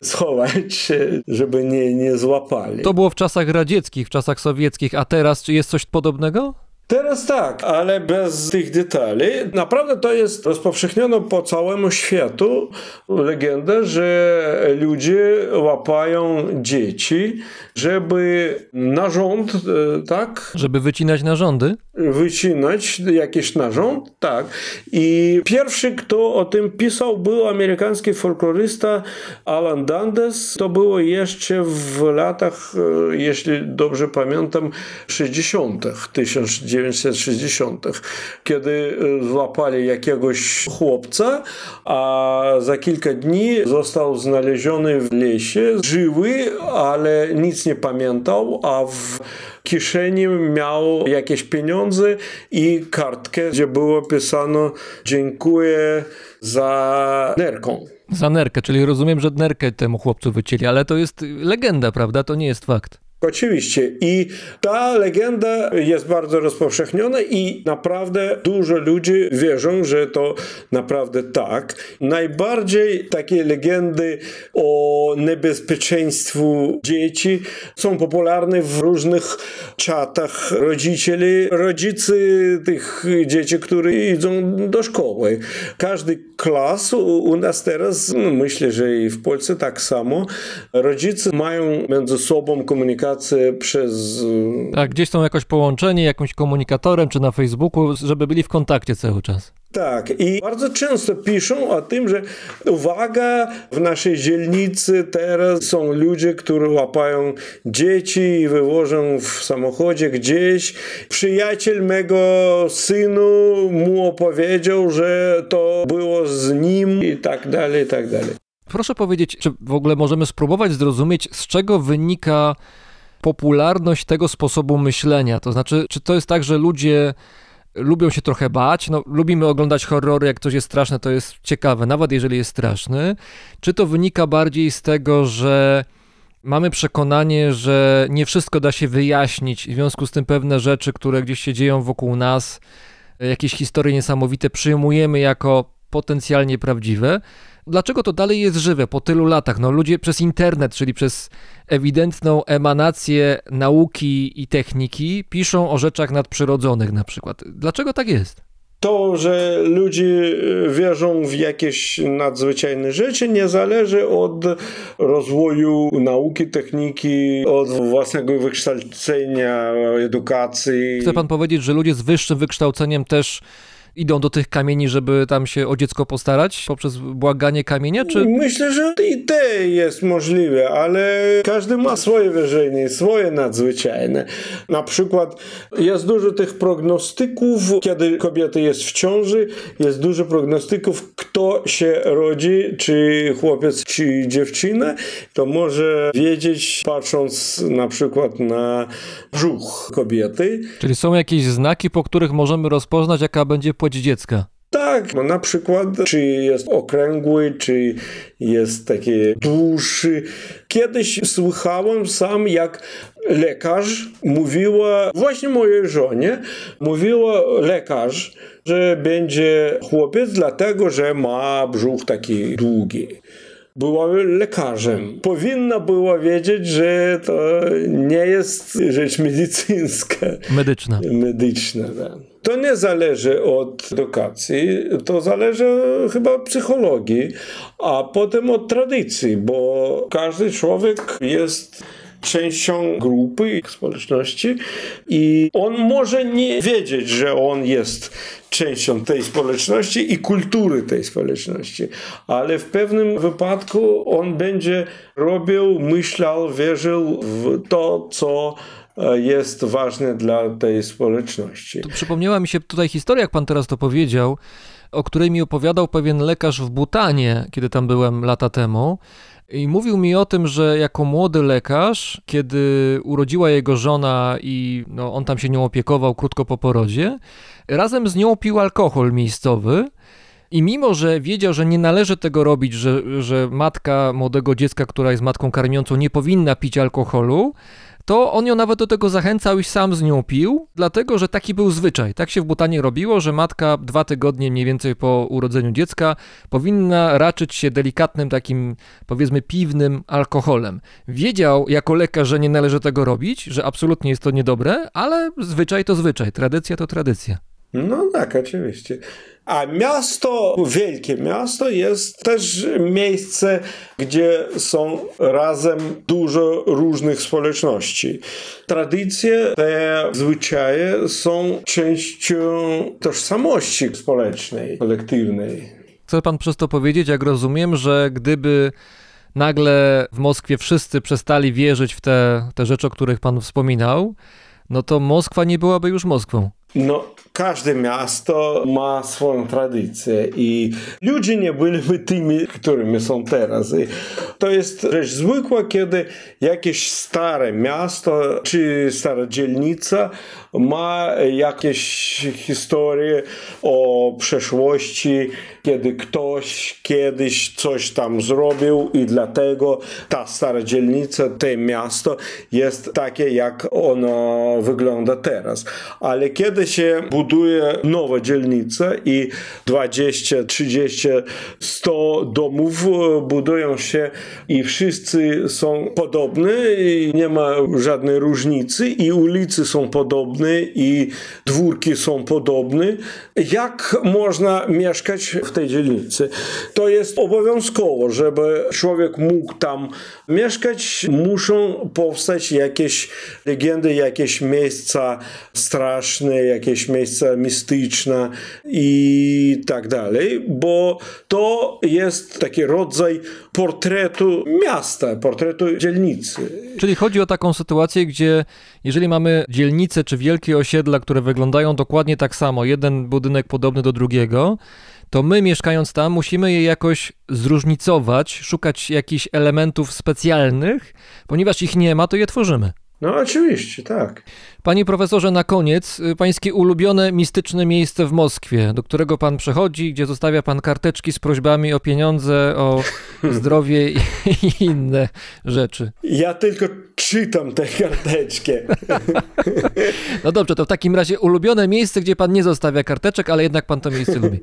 schować się, żeby nie, nie złapali. To było w czasach radzieckich, w czasach sowieckich, a teraz czy jest coś podobnego? Teraz tak, ale bez tych detali. Naprawdę to jest rozpowszechnione po całemu światu legenda, że ludzie łapają dzieci, żeby narząd, e, tak? Żeby wycinać narządy? Wycinać jakiś narząd, tak. I pierwszy, kto o tym pisał, był amerykański folklorysta Alan Dundes. To było jeszcze w latach, e, jeśli dobrze pamiętam, 60., 1960., kiedy e, złapali jakiegoś chłopca, a za kilka dni został znaleziony w lesie, żywy, ale nic nie pamiętał, a w kieszeni miał jakieś pieniądze i kartkę, gdzie było pisano dziękuję za nerką. Za nerkę, czyli rozumiem, że nerkę temu chłopcu wycięli, ale to jest legenda, prawda? To nie jest fakt. Oczywiście. I ta legenda jest bardzo rozpowszechniona i naprawdę dużo ludzi wierzą, że to naprawdę tak. Najbardziej takie legendy o niebezpieczeństwu dzieci są popularne w różnych czatach rodzicieli, rodzice tych dzieci, które idą do szkoły. Każdy klas u, nas teraz, no myślę, że i w Polsce tak samo, rodzice mają między sobą komunikację przez. Tak, gdzieś są jakoś połączeni jakimś komunikatorem czy na Facebooku, żeby byli w kontakcie cały czas. Tak, i bardzo często piszą o tym, że uwaga, w naszej dzielnicy teraz są ludzie, którzy łapają dzieci i wywożą w samochodzie gdzieś. Przyjaciel mego synu mu opowiedział, że to było z nim i tak dalej, i tak dalej. Proszę powiedzieć, czy w ogóle możemy spróbować zrozumieć, z czego wynika popularność tego sposobu myślenia? To znaczy, czy to jest tak, że ludzie lubią się trochę bać. No, lubimy oglądać horrory, jak coś jest straszne, to jest ciekawe, nawet jeżeli jest straszny. Czy to wynika bardziej z tego, że mamy przekonanie, że nie wszystko da się wyjaśnić, w związku z tym pewne rzeczy, które gdzieś się dzieją wokół nas, jakieś historie niesamowite przyjmujemy jako potencjalnie prawdziwe. Dlaczego to dalej jest żywe po tylu latach? No, ludzie przez internet, czyli przez ewidentną emanację nauki i techniki, piszą o rzeczach nadprzyrodzonych na przykład. Dlaczego tak jest? To, że ludzie wierzą w jakieś nadzwyczajne rzeczy, nie zależy od rozwoju nauki, techniki, od własnego wykształcenia, edukacji. Chce pan powiedzieć, że ludzie z wyższym wykształceniem też idą do tych kamieni, żeby tam się o dziecko postarać poprzez błaganie kamienia, czy... Myślę, że i to jest możliwe, ale każdy ma swoje wierzenie, swoje nadzwyczajne. Na przykład jest dużo tych prognostyków, kiedy kobieta jest w ciąży, jest dużo prognostyków, kto się rodzi, czy chłopiec, czy dziewczyna, to może wiedzieć, patrząc na przykład na brzuch kobiety. Czyli są jakieś znaki, po których możemy rozpoznać, jaka będzie płeć dziecka. Tak, no na przykład, czy jest okrągły, czy jest taki dłuższy. Kiedyś słyszałem sam, jak lekarz mówiła, właśnie mojej żonie, mówiła lekarz, że będzie chłopiec, dlatego że ma brzuch taki długi była lekarzem. Powinna była wiedzieć, że to nie jest rzecz medycyńska. Medyczna. Medyczna, tak. To nie zależy od edukacji, to zależy chyba od psychologii, a potem od tradycji, bo każdy człowiek jest częścią grupy społeczności i on może nie wiedzieć, że on jest częścią tej społeczności i kultury tej społeczności, ale w pewnym wypadku on będzie robił, myślał, wierzył w to, co e, jest ważne dla tej społeczności. To przypomniała mi się tutaj historia, jak pan teraz to powiedział, o której mi opowiadał pewien lekarz w Butanie, kiedy tam byłem lata temu. I mówił mi o tym, że jako młody lekarz, kiedy urodziła jego żona i no, on tam się nią opiekował krótko po porodzie, razem z nią pił alkohol miejscowy. I mimo, że wiedział, że nie należy tego robić, że, że matka młodego dziecka, która jest matką karmiącą, nie powinna pić alkoholu, to on ją nawet do tego zachęcał i sam z nią pił, dlatego że taki był zwyczaj. Tak się w Butanie robiło, że matka dwa tygodnie mniej więcej po urodzeniu dziecka powinna raczyć się delikatnym takim, powiedzmy, piwnym alkoholem. Wiedział jako lekarz, że nie należy tego robić, że absolutnie jest to niedobre, ale zwyczaj to zwyczaj, tradycja to tradycja. No tak, oczywiście. A miasto, wielkie miasto jest też miejsce, gdzie są razem dużo różnych społeczności. Tradycje, te zwyczaje są częścią tożsamości społecznej, kolektywnej. Chce pan przez to powiedzieć, jak rozumiem, że gdyby nagle w Moskwie wszyscy przestali wierzyć w te, te rzeczy, o których pan wspominał, no to Moskwa nie byłaby już Moskwą. No, każde miasto ma swoją tradycję i ludzie nie byliby tymi, którymi są teraz. I to jest rzecz zwykła, kiedy jakieś stare miasto czy stara dzielnica ma jakieś historie o przeszłości, kiedy ktoś kiedyś coś tam zrobił i dlatego ta stara dzielnica, to miasto jest takie, jak ono wygląda teraz. Ale kiedy się buduje nowa dzielnica i 20, 30, 100 domów budują się i wszyscy są podobni nie ma żadnej różnicy i ulice są podobne i dwórki są podobne. Jak można mieszkać w tej dzielnicy? To jest obowiązkowo, żeby człowiek mógł tam mieszkać, muszą powstać jakieś legendy, jakieś miejsca straszne, jakieś miejsca mistyczne i tak dalej, bo to jest taki rodzaj portretu miasta, portretu dzielnicy. Czyli chodzi o taką sytuację, gdzie jeżeli mamy dzielnice czy wielkie osiedla, które wyglądają dokładnie tak samo, jeden budynek podobny do drugiego, to my mieszkając tam musimy je jakoś zróżnicować, szukać jakichś elementów specjalnych, ponieważ ich nie ma, to je tworzymy. No oczywiście, tak. Panie profesorze, na koniec, y, pańskie ulubione mistyczne miejsce w Moskwie, do którego pan przechodzi, gdzie zostawia pan karteczki z prośbami o pieniądze, o zdrowie i i inne rzeczy. Ja tylko czytam tę karteczkę. No dobrze, to w takim razie ulubione miejsce, gdzie pan nie zostawia karteczek, ale jednak pan to miejsce lubi.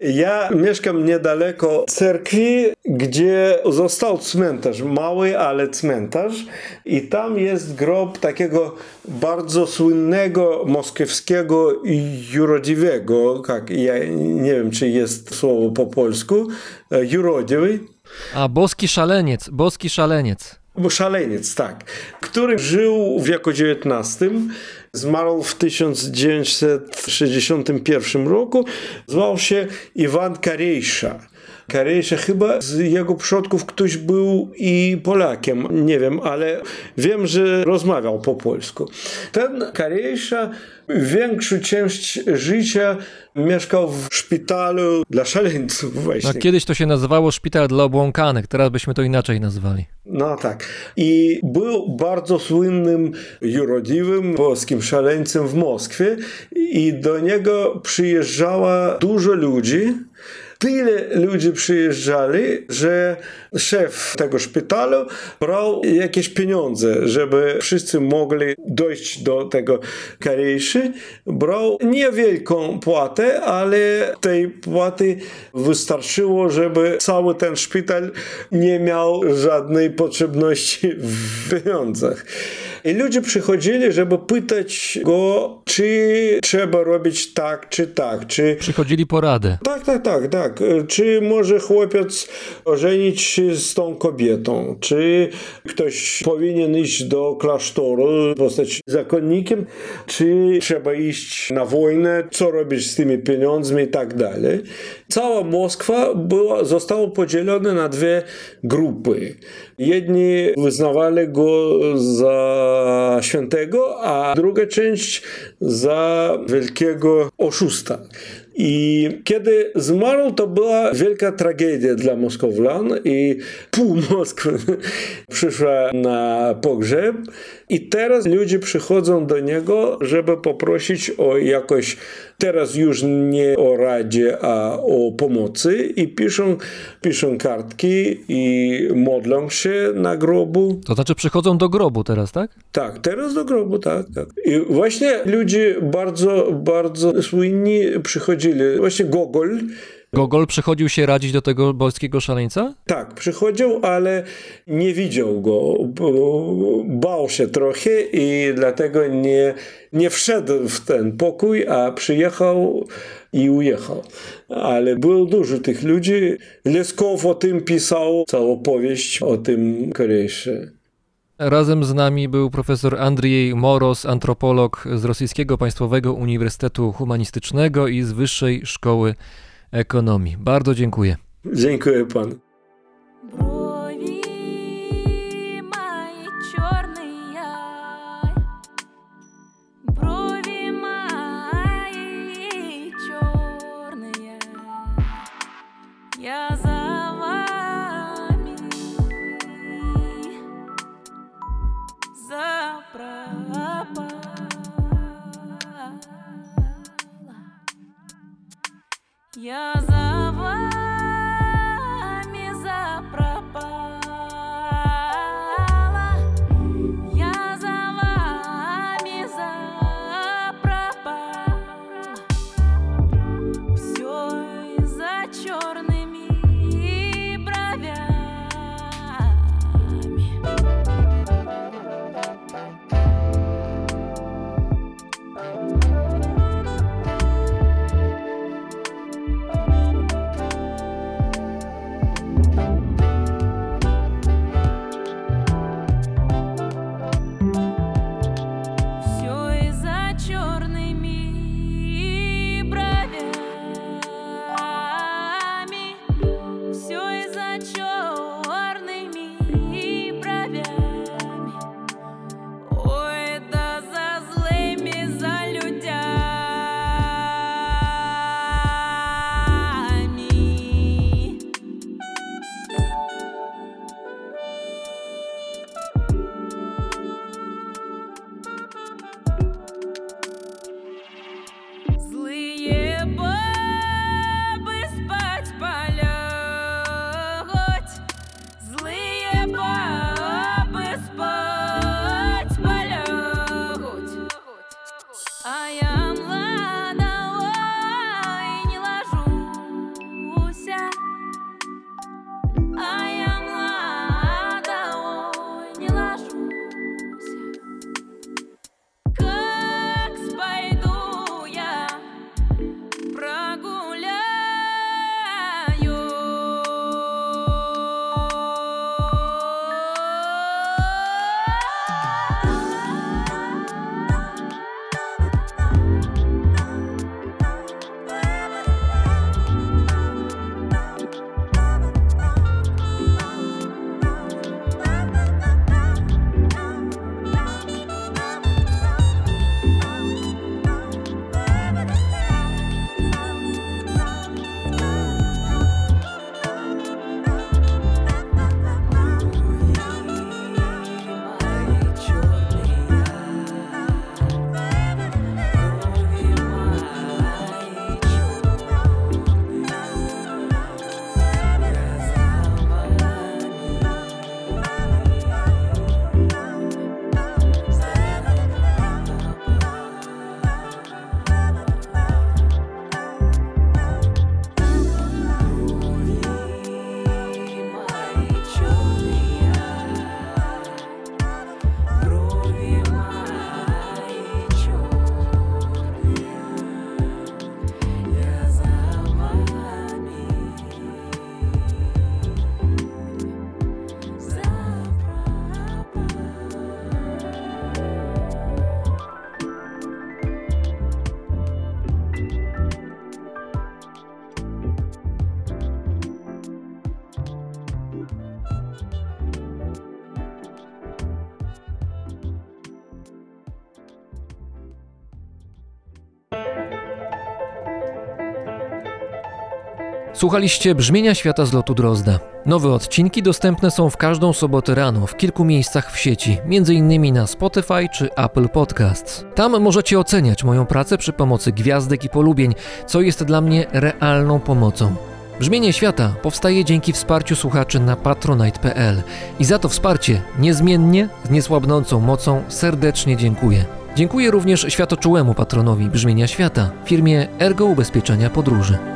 Ja mieszkam niedaleko cerkwi, gdzie został cmentarz, mały, ale cmentarz i tam jest grob takiego bardzo słynnego moskiewskiego jurodziwego, jak, ja nie wiem, czy jest słowo po polsku, e, jurodziwy, A, boski szaleniec, boski szaleniec. szaleniec, tak, który żył w wieku XIX, zmarł w 1961 roku, zwał się Iwan Karejsza. Karejsza chyba z jego przodków ktoś był i Polakiem, nie wiem, ale wiem, że rozmawiał po polsku. Ten Karejsza większą część życia mieszkał w szpitalu dla szaleńców właśnie. No, kiedyś to się nazywało szpital dla obłąkanek, teraz byśmy to inaczej nazwali. No tak. I był bardzo słynnym, jurodziwym polskim szaleńcem w Moskwie i do niego przyjeżdżała dużo ludzi. Tyle ludzi przyjeżdżali, że szef tego szpitalu brał jakieś pieniądze, żeby wszyscy mogli dojść do tego Karejszy. Brał niewielką płatę, ale tej płaty wystarczyło, żeby cały ten szpital nie miał żadnej potrzebności w pieniądzach. I ludzie przychodzili, żeby pytać go, czy trzeba robić tak, czy tak, czy Przychodzili poradę. tak, tak, tak, tak. Czy może chłopiec ożenić się z tą kobietą? Czy ktoś powinien iść do klasztoru, zostać zakonnikiem? Czy trzeba iść na wojnę? Co robić z tymi pieniądzmi i tak dalej? Cała Moskwa była, została podzielona na dwie grupy. Jedni wyznawali go za świętego, a druga część za wielkiego oszusta. I kiedy zmarł, to była wielka tragedia dla Moskowlan i pół Moskwy przyszła na pogrzeb. I teraz ludzie przychodzą do niego, żeby poprosić o jakoś, teraz już nie o radzie, a o pomocy i piszą, piszą kartki i modlą się na grobu. To znaczy przychodzą do grobu teraz, tak? Tak, teraz do grobu, tak, tak. I właśnie ludzie bardzo, bardzo słynni przychodzili. Właśnie Gogol, Gogol przychodził się radzić do tego boskiego szaleńca? tak, przychodził, ale nie widział go. Bał się trochę i dlatego nie, nie wszedł w ten pokój, a przyjechał i ujechał. Ale było dużo tych ludzi. Leskow o tym pisał, całą powieść o tym Korejsze. Razem z nami był profesor Andrzej Moros, antropolog z Rosyjskiego Państwowego Uniwersytetu Humanistycznego i z Wyższej Szkoły Ekonomii. Bardzo dziękuję. Dziękuję panu. Słuchaliście Brzmienia Świata z lotu Drozda. Nowe odcinki dostępne są w każdą sobotę rano w kilku miejscach w sieci, m.in. na Spotify czy Apple Podcasts. Tam możecie oceniać moją pracę przy pomocy gwiazdek i polubień, co jest dla mnie realną pomocą. Brzmienie Świata powstaje dzięki wsparciu słuchaczy na patronite.pl i za to wsparcie niezmiennie, z niesłabnącą mocą serdecznie dziękuję. Dziękuję również światoczułemu patronowi Brzmienia Świata, firmie Ergo Ubezpieczenia Podróży.